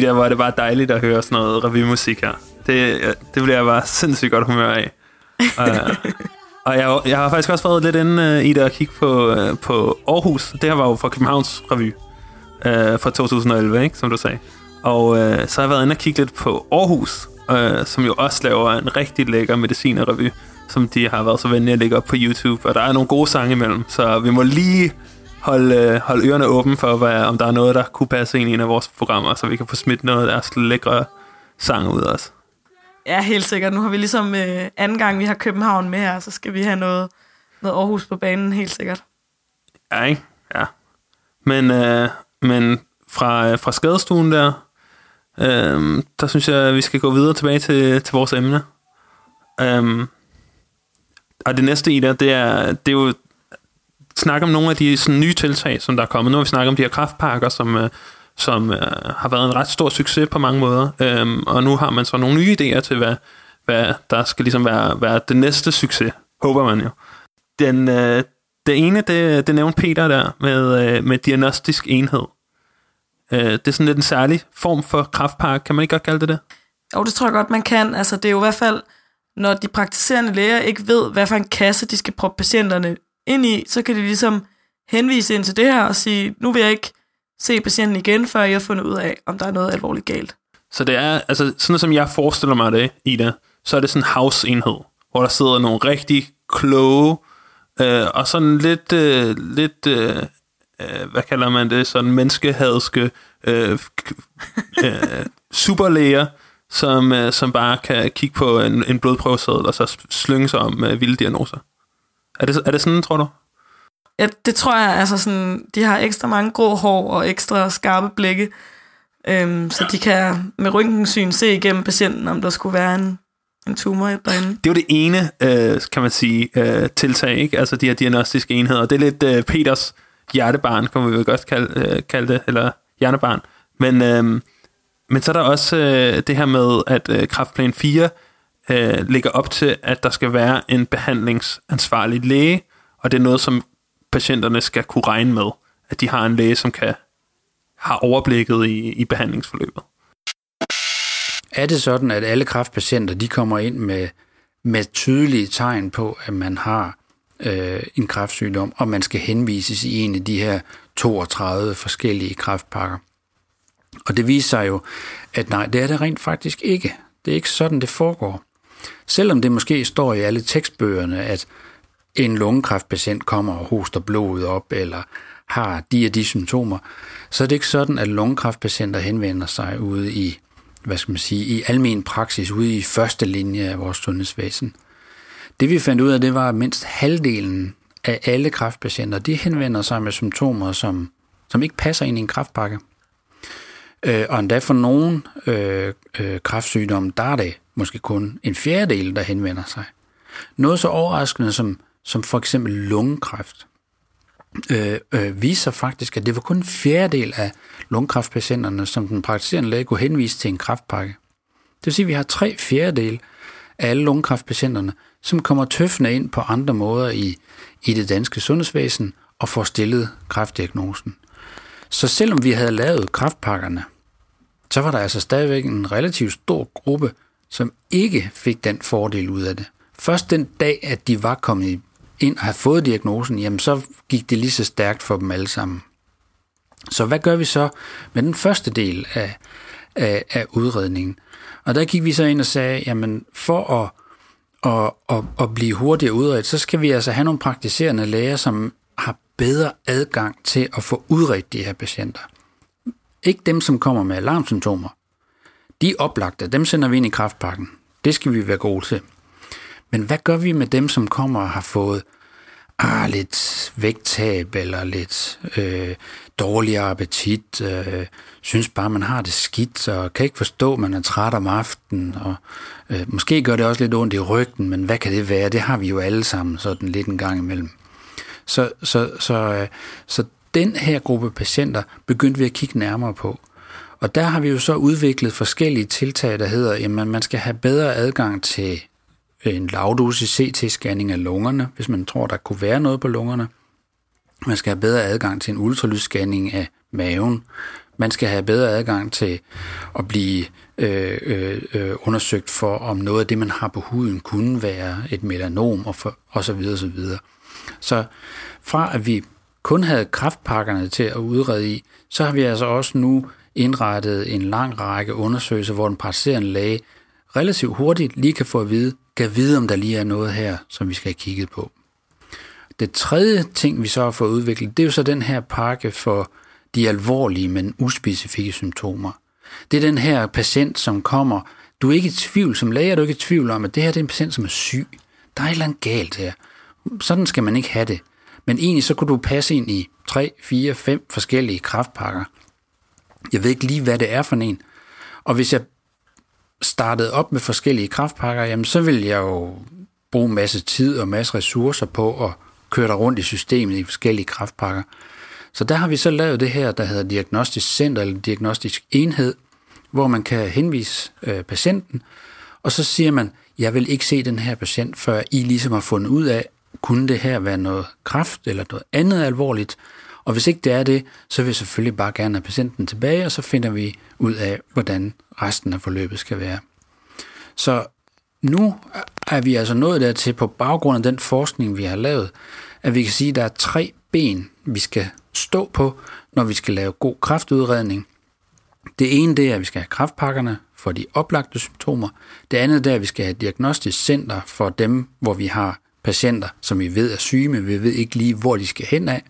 Men Ida, hvor er det bare dejligt at høre sådan noget revymusik her. Det, det bliver jeg bare sindssygt godt humør af. og, <laughs> og jeg, jeg har faktisk også været lidt inde uh, i det at kigge på, uh, på Aarhus. Det her var jo fra Københavns Revy uh, fra 2011, ikke, som du sagde. Og uh, så har jeg været inde og kigge lidt på Aarhus, uh, som jo også laver en rigtig lækker medicinerrevy, som de har været så venlige at lægge op på YouTube. Og der er nogle gode sange imellem, så vi må lige holde, uh, holde ørerne åbne for, hvad, om der er noget, der kunne passe ind i en af vores programmer, så vi kan få smidt noget af deres lækre sange ud os. Ja, helt sikkert. Nu har vi ligesom øh, anden gang, vi har København med her, så skal vi have noget, noget Aarhus på banen, helt sikkert. Ja, ikke? Ja. Men, øh, men fra, øh, fra skadestuen der, øh, der synes jeg, at vi skal gå videre tilbage til, til vores emne. Øh, og det næste i der, det er, det er jo snakke om nogle af de sådan, nye tiltag, som der er kommet. Nu har vi snakket om de her kraftpakker, som, øh, som øh, har været en ret stor succes på mange måder. Øhm, og nu har man så nogle nye idéer til, hvad, hvad der skal ligesom være, være det næste succes, håber man jo. Den, øh, det ene, det, det nævnte Peter der, med, øh, med diagnostisk enhed. Øh, det er sådan lidt en særlig form for kraftpakke, kan man ikke godt kalde det det? Jo, det tror jeg godt, man kan. Altså, det er jo i hvert fald, når de praktiserende læger ikke ved, hvad for en kasse de skal proppe patienterne ind i, så kan de ligesom henvise ind til det her og sige, nu vil jeg ikke se patienten igen, før jeg har fundet ud af, om der er noget alvorligt galt. Så det er, altså sådan som jeg forestiller mig det, Ida, så er det sådan en house-enhed, hvor der sidder nogle rigtig kloge, øh, og sådan lidt, øh, lidt øh, øh, hvad kalder man det, sådan menneskehadske øh, øh, <laughs> superlæger, som, øh, som bare kan kigge på en, en blodprøveseddel og så slynge sig om øh, vilde diagnoser. Er det, er det sådan, tror du? Ja, det tror jeg, altså sådan, de har ekstra mange grå hår og ekstra skarpe blikke, øhm, så de kan med røntgensyn se igennem patienten, om der skulle være en, en tumor derinde. Det er jo det ene, øh, kan man sige, øh, tiltag, ikke? Altså de her diagnostiske enheder. Det er lidt øh, Peters hjertebarn, kan vi vel godt kalde, øh, kalde det, eller hjernebarn. Men, øh, men så er der også øh, det her med, at øh, kraftplan 4 øh, ligger op til, at der skal være en behandlingsansvarlig læge, og det er noget, som patienterne skal kunne regne med, at de har en læge, som kan har overblikket i, i behandlingsforløbet. Er det sådan, at alle kræftpatienter de kommer ind med, med tydelige tegn på, at man har øh, en kræftsygdom, og man skal henvises i en af de her 32 forskellige kræftpakker? Og det viser sig jo, at nej, det er det rent faktisk ikke. Det er ikke sådan, det foregår. Selvom det måske står i alle tekstbøgerne, at en lungekræftpatient kommer og hoster blodet op, eller har de og de symptomer, så er det ikke sådan, at lungekræftpatienter henvender sig ude i, hvad skal man sige, i almen praksis, ude i første linje af vores sundhedsvæsen. Det vi fandt ud af, det var, at mindst halvdelen af alle kræftpatienter, de henvender sig med symptomer, som, som ikke passer ind i en kræftpakke. Øh, og endda for nogle øh, øh, kræftsygdomme, der er det måske kun en fjerdedel, der henvender sig. Noget så overraskende som som for eksempel lungekræft, øh, øh, viser faktisk, at det var kun en fjerdedel af lungekræftpatienterne, som den praktiserende læge kunne henvise til en kræftpakke. Det vil sige, at vi har tre fjerdedel af alle lungekræftpatienterne, som kommer tøffende ind på andre måder i, i det danske sundhedsvæsen og får stillet kræftdiagnosen. Så selvom vi havde lavet kræftpakkerne, så var der altså stadigvæk en relativt stor gruppe, som ikke fik den fordel ud af det. Først den dag, at de var kommet ind og havde fået diagnosen, jamen så gik det lige så stærkt for dem alle sammen. Så hvad gør vi så med den første del af, af, af udredningen? Og der gik vi så ind og sagde, jamen for at, at, at, at blive hurtigere udredt, så skal vi altså have nogle praktiserende læger, som har bedre adgang til at få udredt de her patienter. Ikke dem, som kommer med alarmsymptomer. De er oplagte, dem sender vi ind i kraftpakken. Det skal vi være gode til. Men hvad gør vi med dem, som kommer og har fået ah, lidt vægttab eller lidt øh, dårligere appetit, øh, synes bare, man har det skidt, og kan ikke forstå, at man er træt om aftenen, og øh, måske gør det også lidt ondt i ryggen, men hvad kan det være? Det har vi jo alle sammen sådan lidt en gang imellem. Så, så, så, øh, så den her gruppe patienter begyndte vi at kigge nærmere på. Og der har vi jo så udviklet forskellige tiltag, der hedder, at man skal have bedre adgang til øh, en lavdosis CT-scanning af lungerne, hvis man tror, der kunne være noget på lungerne. Man skal have bedre adgang til en ultralydsscanning af maven. Man skal have bedre adgang til at blive øh, øh, øh undersøgt for, om noget af det, man har på huden, kunne være et melanom og, for, og så videre, så videre. Så fra at vi kun havde kraftpakkerne til at udrede i, så har vi altså også nu indrettet en lang række undersøgelser, hvor den praktiserende læge relativt hurtigt lige kan få at vide, kan vide, om der lige er noget her, som vi skal have kigget på. Det tredje ting, vi så har fået udviklet, det er jo så den her pakke for de alvorlige, men uspecifikke symptomer. Det er den her patient, som kommer. Du er ikke i tvivl, som læge er du ikke i tvivl om, at det her det er en patient, som er syg. Der er et eller andet galt her. Sådan skal man ikke have det. Men egentlig så kunne du passe ind i 3, 4, 5 forskellige kraftpakker. Jeg ved ikke lige, hvad det er for en. Og hvis jeg startede op med forskellige kraftpakker, jamen så vil jeg jo bruge en masse tid og masse ressourcer på at køre dig rundt i systemet i forskellige kraftpakker. Så der har vi så lavet det her, der hedder diagnostisk center eller diagnostisk enhed, hvor man kan henvise øh, patienten, og så siger man, jeg vil ikke se den her patient, før I ligesom har fundet ud af, kunne det her være noget kraft eller noget andet alvorligt, og hvis ikke det er det, så vil jeg selvfølgelig bare gerne have patienten tilbage, og så finder vi ud af, hvordan resten af forløbet skal være. Så nu er vi altså nået dertil på baggrund af den forskning, vi har lavet, at vi kan sige, at der er tre ben, vi skal stå på, når vi skal lave god kraftudredning. Det ene det er, at vi skal have kraftpakkerne for de oplagte symptomer. Det andet det er, at vi skal have et diagnostisk center for dem, hvor vi har patienter, som vi ved er syge, men vi ved ikke lige, hvor de skal hen af.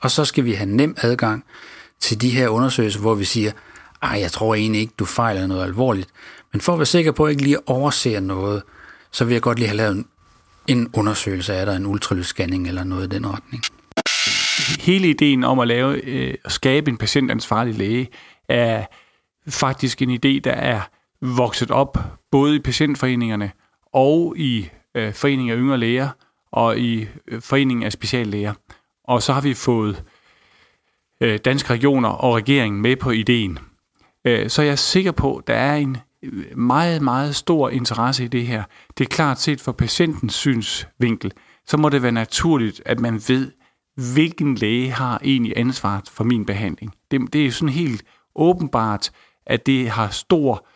Og så skal vi have nem adgang til de her undersøgelser, hvor vi siger, ej, jeg tror egentlig ikke, du fejler noget alvorligt. Men for at være sikker på, at jeg ikke lige overser noget, så vil jeg godt lige have lavet en, undersøgelse af der, en ultralydsscanning eller noget i den retning. Hele ideen om at lave øh, at skabe en patientansvarlig læge er faktisk en idé, der er vokset op både i patientforeningerne og i øh, foreningen af yngre læger og i øh, foreningen af speciallæger. Og så har vi fået øh, danske regioner og regeringen med på ideen. Øh, så jeg er sikker på, at der er en øh, meget, meget stor interesse i det her. Det er klart set fra patientens synsvinkel, så må det være naturligt, at man ved, hvilken læge har egentlig ansvaret for min behandling. Det, det er sådan helt åbenbart, at det har stor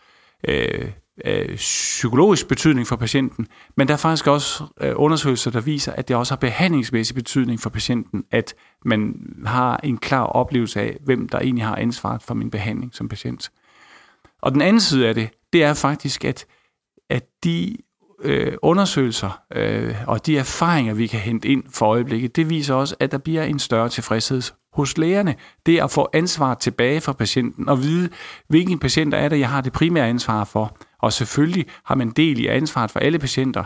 øh, øh, psykologisk betydning for patienten, men der er faktisk også øh, undersøgelser, der viser, at det også har behandlingsmæssig betydning for patienten, at man har en klar oplevelse af, hvem der egentlig har ansvaret for min behandling som patient. Og den anden side af det, det er faktisk, at, at de øh, undersøgelser øh, og de erfaringer, vi kan hente ind for øjeblikket, det viser også, at der bliver en større tilfredshed hos lægerne. Det at få ansvar tilbage fra patienten og vide, hvilken patienter er det, jeg har det primære ansvar for. Og selvfølgelig har man del i ansvaret for alle patienter,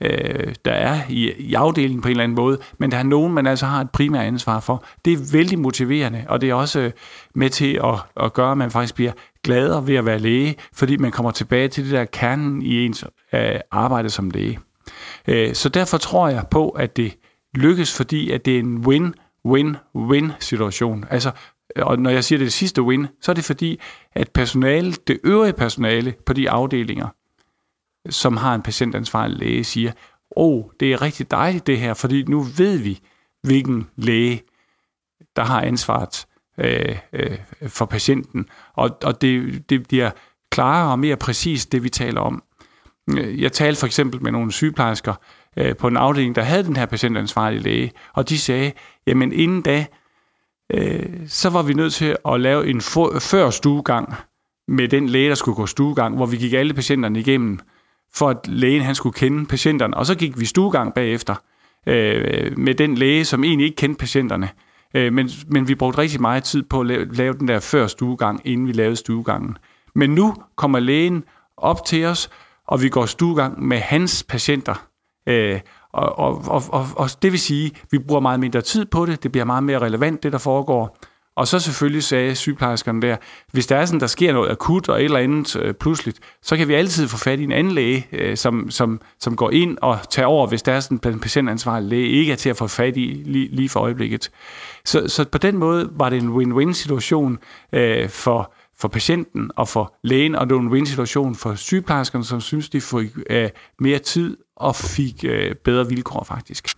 øh, der er i, i afdelingen på en eller anden måde, men der er nogen, man altså har et primært ansvar for. Det er vældig motiverende, og det er også øh, med til at, at gøre, at man faktisk bliver gladere ved at være læge, fordi man kommer tilbage til det der kernen i ens øh, arbejde som læge. Øh, så derfor tror jeg på, at det lykkes, fordi at det er en win-win-win situation. Altså, og når jeg siger det, det sidste win, så er det fordi, at personale, det øvrige personale på de afdelinger, som har en patientansvarlig læge, siger, åh, oh, det er rigtig dejligt det her, fordi nu ved vi, hvilken læge, der har ansvaret øh, øh, for patienten. Og, og det, det bliver klarere og mere præcist, det vi taler om. Jeg talte for eksempel med nogle sygeplejersker øh, på en afdeling, der havde den her patientansvarlige læge, og de sagde, jamen inden da, øh, så var vi nødt til at lave en for, før stuegang med den læge, der skulle gå stuegang, hvor vi gik alle patienterne igennem, for at lægen han skulle kende patienterne. Og så gik vi stuegang bagefter øh, med den læge, som egentlig ikke kendte patienterne. Øh, men, men vi brugte rigtig meget tid på at lave, lave den der før stuegang, inden vi lavede stuegangen. Men nu kommer lægen op til os, og vi går stuegang med hans patienter. Øh, og, og, og, og, og det vil sige, at vi bruger meget mindre tid på det, det bliver meget mere relevant, det der foregår. Og så selvfølgelig sagde sygeplejerskerne der, hvis der er sådan, der sker noget akut og et eller andet øh, pludseligt, så kan vi altid få fat i en anden læge, øh, som, som, som går ind og tager over, hvis der er sådan en patientansvarlig læge, ikke er til at få fat i lige, lige for øjeblikket. Så, så på den måde var det en win-win situation øh, for, for patienten og for lægen, og det var en win-situation for sygeplejerskerne, som synes, de fik øh, mere tid og fik øh, bedre vilkår faktisk.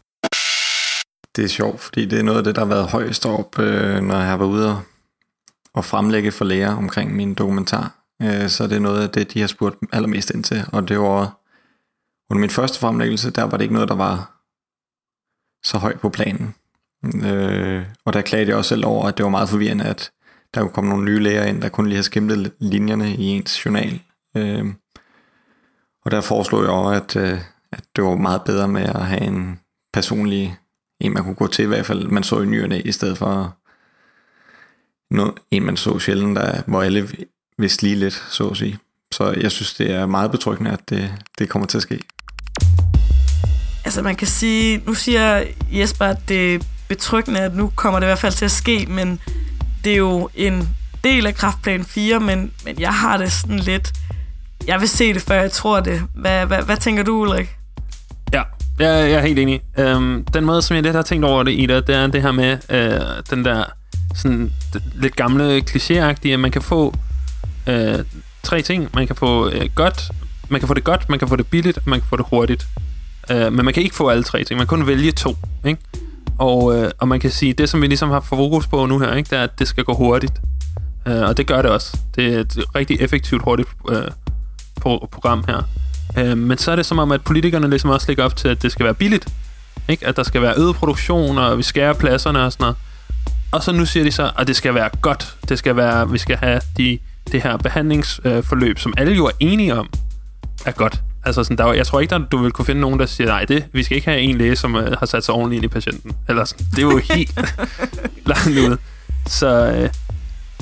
Det er sjovt, fordi det er noget af det, der har været højst op, øh, når jeg har været ude og fremlægge for læger omkring min dokumentar. Øh, så det er noget af det, de har spurgt allermest ind til. Og det var under min første fremlæggelse, der var det ikke noget, der var så højt på planen. Øh, og der klagede jeg også selv over, at det var meget forvirrende, at der kunne komme nogle nye læger ind, der kunne lige have skimlet linjerne i ens journal. Øh, og der foreslog jeg også, at, øh, at det var meget bedre med at have en personlig, en man kunne gå til i hvert fald, man så i nyerne, i stedet for noget, en man så sjældent, der, hvor alle vidste lige lidt, så at sige. Så jeg synes, det er meget betryggende, at det, det kommer til at ske. Altså man kan sige, nu siger Jesper, at det er betryggende, at nu kommer det i hvert fald til at ske, men det er jo en del af kraftplan 4, men, men jeg har det sådan lidt, jeg vil se det, før jeg tror det. Hvad, hvad, hvad tænker du, Ulrik? Ja, jeg, jeg er helt enig. Øhm, den måde, som jeg lidt har tænkt over det, Ida, det er det her med øh, den der sådan lidt gamle klichéagtige, at man kan få øh, tre ting. Man kan få øh, godt, man kan få det godt, man kan få det billigt, og man kan få det hurtigt. Øh, men man kan ikke få alle tre ting. Man kan kun vælge to, ikke? Og, øh, og man kan sige, det som vi ligesom har fokus på nu her, ikke, det er, at det skal gå hurtigt. Øh, og det gør det også. Det er et rigtig effektivt, hurtigt øh, pro- program her. Øh, men så er det som om, at politikerne ligesom også lægger op til, at det skal være billigt. Ikke? At der skal være øget produktion, og vi skærer pladserne og sådan noget. Og så nu siger de så, at det skal være godt. Det skal være, vi skal have de, det her behandlingsforløb, som alle jo er enige om, er godt. Altså sådan, der, jeg tror ikke, der, du vil kunne finde nogen, der siger, nej, det, vi skal ikke have en læge, som øh, har sat sig ordentligt ind i patienten. Eller sådan, det er jo helt <laughs> langt ud. Så, øh,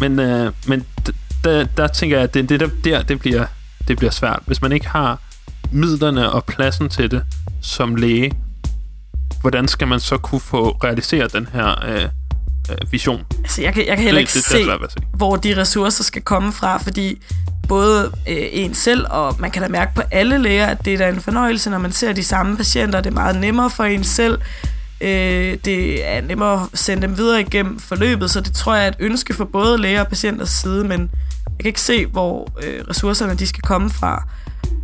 men, øh, men d- der, der tænker jeg, at det, det der, der det, bliver, det bliver svært. Hvis man ikke har midlerne og pladsen til det som læge, hvordan skal man så kunne få realiseret den her øh, øh, vision? Altså, jeg kan, jeg kan heller ikke det, det, se, det se. hvor de ressourcer skal komme fra, fordi både øh, en selv, og man kan da mærke på alle læger, at det er da en fornøjelse, når man ser de samme patienter. Det er meget nemmere for en selv. Øh, det er nemmere at sende dem videre igennem forløbet, så det tror jeg er et ønske for både læger og patienters side, men jeg kan ikke se, hvor øh, ressourcerne de skal komme fra.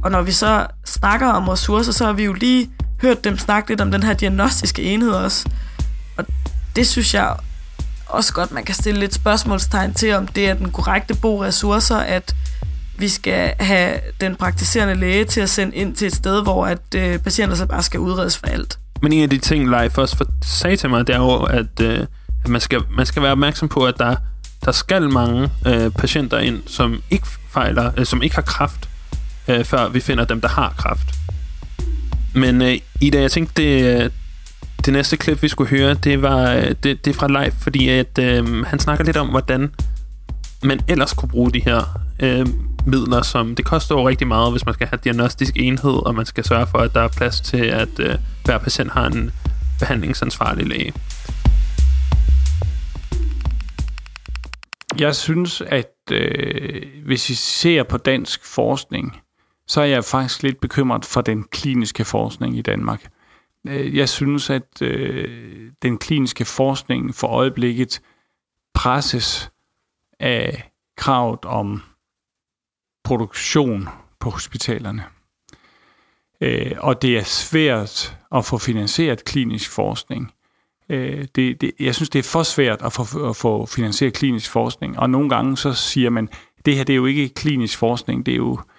Og når vi så snakker om ressourcer, så har vi jo lige hørt dem snakke lidt om den her diagnostiske enhed også. Og det synes jeg også godt, man kan stille lidt spørgsmålstegn til, om det er den korrekte brug ressourcer, at vi skal have den praktiserende læge til at sende ind til et sted, hvor at øh, patienter så bare skal udredes for alt. Men en af de ting, Leif også for, sagde til mig, det er jo, at, øh, at man, skal, man skal være opmærksom på, at der, der skal mange øh, patienter ind, som ikke fejler, øh, som ikke har kraft, øh, før vi finder dem, der har kraft. Men øh, Ida, jeg tænkte, det, øh, det næste klip, vi skulle høre, det var øh, det, det er fra live, fordi at, øh, han snakker lidt om, hvordan man ellers kunne bruge de her øh, midler, som det koster jo rigtig meget, hvis man skal have diagnostisk enhed, og man skal sørge for, at der er plads til, at øh, hver patient har en behandlingsansvarlig læge. Jeg synes, at øh, hvis vi ser på dansk forskning, så er jeg faktisk lidt bekymret for den kliniske forskning i Danmark. Øh, jeg synes, at øh, den kliniske forskning for øjeblikket presses af kravet om produktion på hospitalerne. Øh, og det er svært at få finansieret klinisk forskning. Øh, det, det, jeg synes, det er for svært at få, at få finansieret klinisk forskning, og nogle gange så siger man, det her det er jo ikke klinisk forskning, det er jo øh,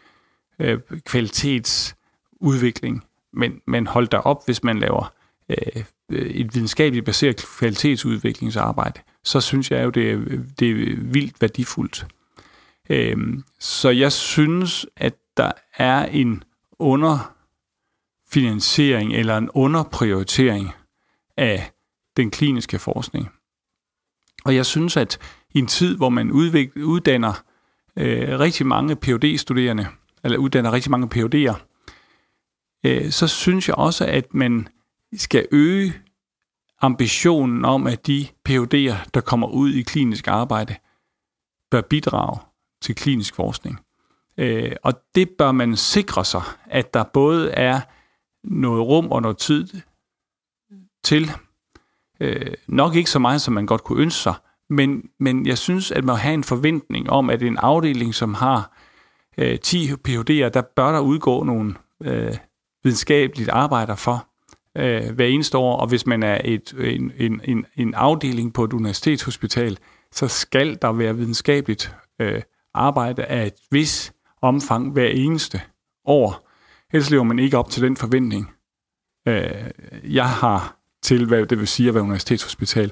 Øh, kvalitetsudvikling. Men, men hold da op, hvis man laver øh, øh, et videnskabeligt baseret kvalitetsudviklingsarbejde, så synes jeg jo, det er, det er vildt værdifuldt. Øh, så jeg synes, at der er en underfinansiering eller en underprioritering af den kliniske forskning. Og jeg synes, at i en tid, hvor man udvikler, uddanner øh, rigtig mange phd studerende eller uddanner rigtig mange PUD'er, øh, så synes jeg også, at man skal øge ambitionen om, at de PUD'er, der kommer ud i klinisk arbejde, bør bidrage til klinisk forskning. Øh, og det bør man sikre sig, at der både er noget rum og noget tid til. Øh, nok ikke så meget, som man godt kunne ønske sig, men, men jeg synes, at man har have en forventning om, at en afdeling, som har øh, 10 PhD'er, der bør der udgå nogle øh, videnskabeligt arbejder for øh, hver eneste år, og hvis man er et, en, en, en, en afdeling på et universitetshospital, så skal der være videnskabeligt øh, arbejde af et vis omfang hver eneste år. Ellers lever man ikke op til den forventning, øh, jeg har til, hvad det vil sige at være universitetshospital.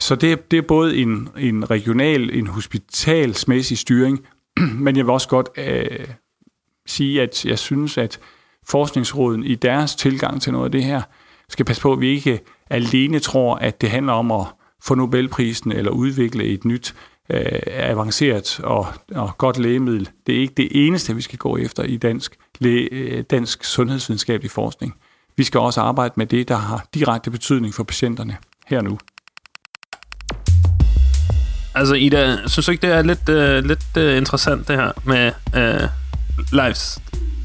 Så det, det er både en, en regional, en hospitalsmæssig styring, <clears throat> men jeg vil også godt øh, sige, at jeg synes, at forskningsråden i deres tilgang til noget af det her, skal passe på, at vi ikke alene tror, at det handler om at få Nobelprisen eller udvikle et nyt øh, avanceret og, og godt lægemiddel. Det er ikke det eneste, vi skal gå efter i dansk, læ, øh, dansk sundhedsvidenskabelig forskning. Vi skal også arbejde med det, der har direkte betydning for patienterne her nu. Altså Ida, synes du ikke, det er lidt, uh, lidt uh, interessant det her med uh, Leifs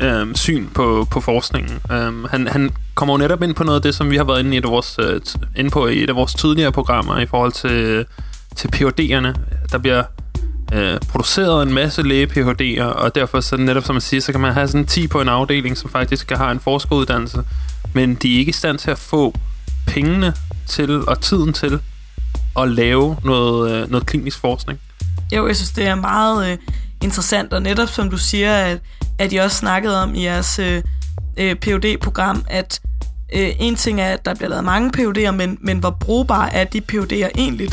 uh, syn på, på forskningen? Um, han, han kommer jo netop ind på noget af det, som vi har været inde, i et af vores, uh, t- inde på i et af vores tidligere programmer i forhold til, til PhD'erne. Der bliver uh, produceret en masse læge-PhD'er, og derfor så netop som man siger, så kan man have sådan 10 på en afdeling, som faktisk har en forskeruddannelse, men de er ikke i stand til at få pengene til og tiden til at lave noget, øh, noget klinisk forskning. Jo, jeg synes, det er meget øh, interessant, og netop som du siger, at, at I også snakkede om i jeres øh, øh, phd program at øh, en ting er, at der bliver lavet mange PhD'er, men, men hvor brugbare er de PhD'er egentlig?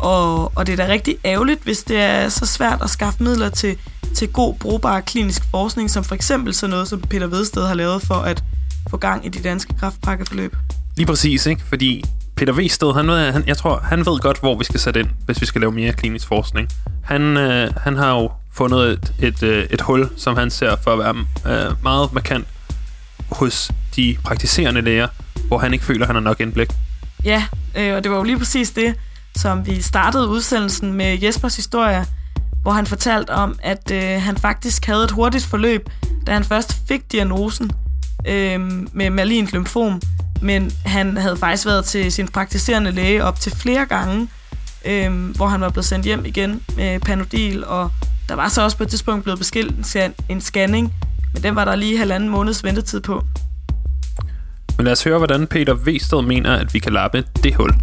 Og, og det er da rigtig ærgerligt, hvis det er så svært at skaffe midler til, til god, brugbar klinisk forskning, som for eksempel sådan noget, som Peter Vedsted har lavet for at få gang i de danske kraftpakkeforløb. Lige præcis, ikke? Fordi Peter Vested, han, ved, han, jeg tror, han ved godt, hvor vi skal sætte ind, hvis vi skal lave mere klinisk forskning. Han, øh, han har jo fundet et, et, øh, et hul, som han ser for at være øh, meget markant hos de praktiserende læger, hvor han ikke føler, at han har nok indblik. Ja, øh, og det var jo lige præcis det, som vi startede udsendelsen med Jespers historie, hvor han fortalte om, at øh, han faktisk havde et hurtigt forløb, da han først fik diagnosen øh, med malint lymfom, men han havde faktisk været til sin praktiserende læge op til flere gange, øh, hvor han var blevet sendt hjem igen med Panodil, og der var så også på et tidspunkt blevet beskilt en, scan- en scanning, men den var der lige halvanden måneds ventetid på. Men lad os høre, hvordan Peter Vested mener, at vi kan lappe det hul.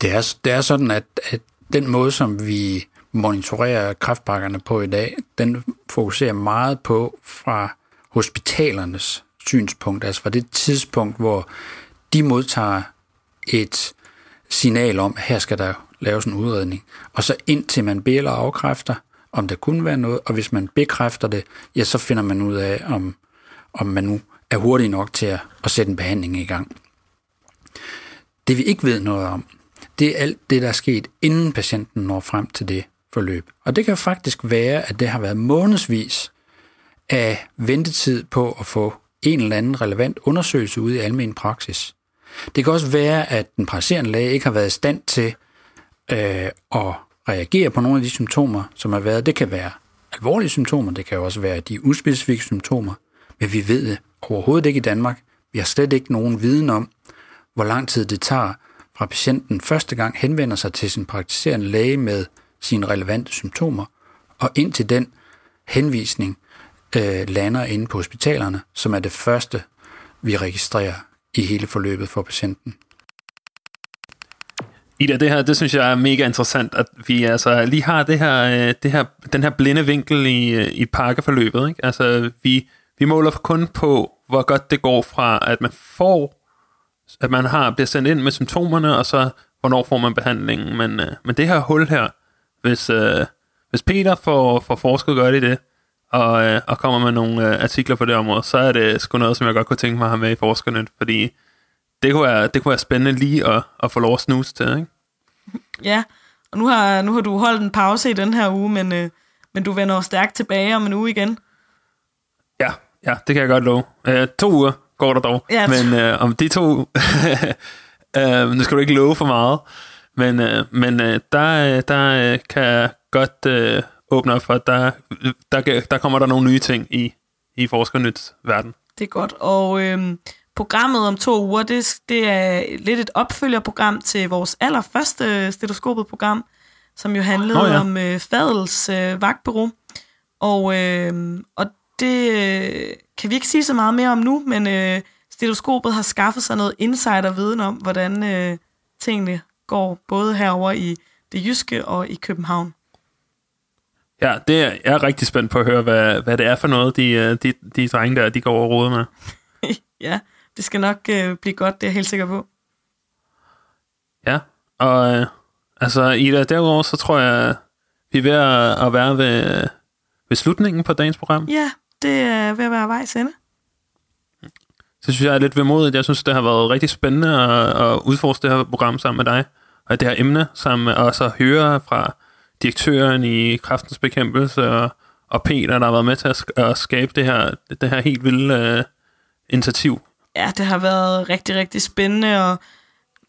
Det er, det er sådan, at, at den måde, som vi monitorerer kraftpakkerne på i dag, den fokuserer meget på fra hospitalernes synspunkt, altså fra det tidspunkt, hvor de modtager et signal om, at her skal der laves en udredning, og så indtil man beder eller afkræfter, om der kunne være noget, og hvis man bekræfter det, ja, så finder man ud af, om, om man nu er hurtig nok til at, at sætte en behandling i gang. Det vi ikke ved noget om, det er alt det, der er sket, inden patienten når frem til det forløb. Og det kan faktisk være, at det har været månedsvis af ventetid på at få en eller anden relevant undersøgelse ude i almen praksis. Det kan også være, at den praktiserende læge ikke har været i stand til øh, at reagere på nogle af de symptomer, som har været. Det kan være alvorlige symptomer, det kan også være de uspecifikke symptomer, men vi ved det overhovedet ikke i Danmark. Vi har slet ikke nogen viden om, hvor lang tid det tager fra patienten første gang henvender sig til sin praktiserende læge med sine relevante symptomer, og indtil den henvisning øh, lander inde på hospitalerne, som er det første, vi registrerer i hele forløbet for patienten. Ida, det her, det synes jeg er mega interessant, at vi altså lige har det her, øh, det her, den her blinde vinkel i, øh, i pakkeforløbet. Ikke? Altså, vi, vi måler kun på, hvor godt det går fra, at man får, at man har bliver sendt ind med symptomerne, og så hvornår får man behandlingen. Men, øh, men det her hul her, hvis, hvis Peter får, får forsket godt i det, og, øh, og kommer med nogle øh, artikler på det område, så er det sgu noget, som jeg godt kunne tænke mig at have med i Forskernet, fordi det kunne være, det kunne være spændende lige at, at få lov at snuse til, ikke? Ja, og nu har, nu har du holdt en pause i den her uge, men, øh, men du vender stærkt tilbage om en uge igen. Ja, ja, det kan jeg godt love. Øh, to uger går der dog, Ja, men øh, om de to, <laughs> øh, nu skal du ikke love for meget, men, øh, men øh, der, øh, der øh, kan jeg godt øh, åbne op for, at der, der, der kommer der nogle nye ting i, i Forskernyts verden. Det er godt. Og øhm, programmet om to uger, det, det er lidt et opfølgerprogram til vores allerførste stetoskopet-program, som jo handlede Nå ja. om øh, Fadels øh, vagtbureau. Og, øh, og det øh, kan vi ikke sige så meget mere om nu, men øh, stetoskopet har skaffet sig noget insiderviden om, hvordan øh, tingene går både herover i det jyske og i København. Ja, det er, jeg er rigtig spændt på at høre, hvad, hvad det er for noget, de, øh, de, de drenge der, de går over og roder med. <laughs> ja, det skal nok øh, blive godt, det er jeg helt sikker på. Ja, og øh, altså Ida, derudover så tror jeg, vi er ved at, at være ved, ved slutningen på dagens program. Ja, det er ved at være vejs ende. Så synes jeg er lidt vemodigt. Jeg synes, det har været rigtig spændende at, at udforske det her program sammen med dig, og det her emne sammen os at høre fra direktøren i Kraftens Bekæmpelse og, og Peter, der har været med til at, sk- at skabe det her, det her helt vilde øh, initiativ. Ja, det har været rigtig, rigtig spændende, og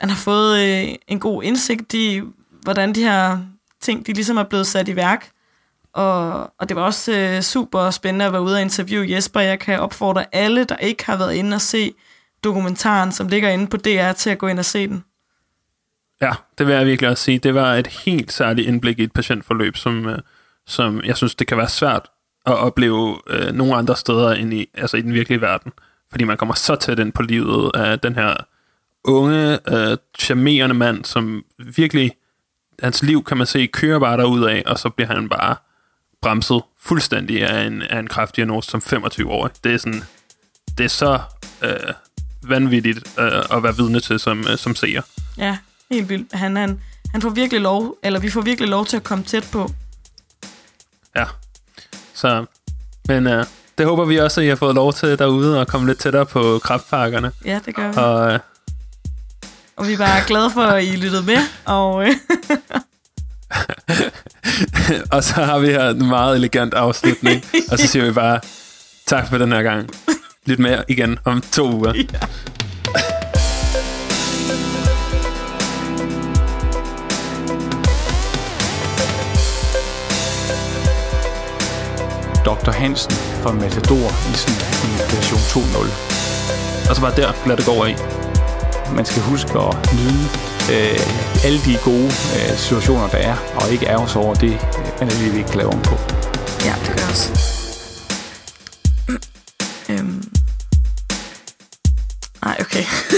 man har fået øh, en god indsigt i, hvordan de her ting, de ligesom er blevet sat i værk. Og, og det var også øh, super spændende at være ude og interviewe Jesper. Jeg kan opfordre alle, der ikke har været inde og se dokumentaren, som ligger inde på DR, til at gå ind og se den. Ja, det vil jeg virkelig også sige. Det var et helt særligt indblik i et patientforløb, som, øh, som jeg synes, det kan være svært at opleve øh, nogle andre steder end i, altså i den virkelige verden. Fordi man kommer så tæt ind på livet af den her unge, øh, charmerende mand, som virkelig, hans liv kan man se, kører bare derud af, og så bliver han bare bremset fuldstændig af en, af en kræftdiagnose som 25-årig. Det er sådan, det er så øh, vanvittigt øh, at være vidne til som, øh, som seer. Ja, helt vildt. Han, han, han får virkelig lov, eller vi får virkelig lov til at komme tæt på. Ja. Så, men øh, det håber vi også, at I har fået lov til derude og komme lidt tættere på kraftparkerne. Ja, det gør vi. Og øh, Og vi er bare glade for, at I lyttede med. Og øh, <laughs> og så har vi her en meget elegant afslutning, og så siger vi bare tak for den her gang. Lyt med igen om to uger. <laughs> ja. Dr. Hansen fra Matador i sådan en version 2.0. Og så bare der, lad det gå over i. Man skal huske at nyde øh, alle de gode øh, situationer, der er, og ikke ærge sig over det, øh, man man lige ikke lave om på. ja, det gør jeg også. <clears throat> øhm. Okay. <laughs>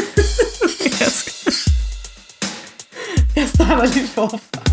<laughs> jeg starter lige forfra.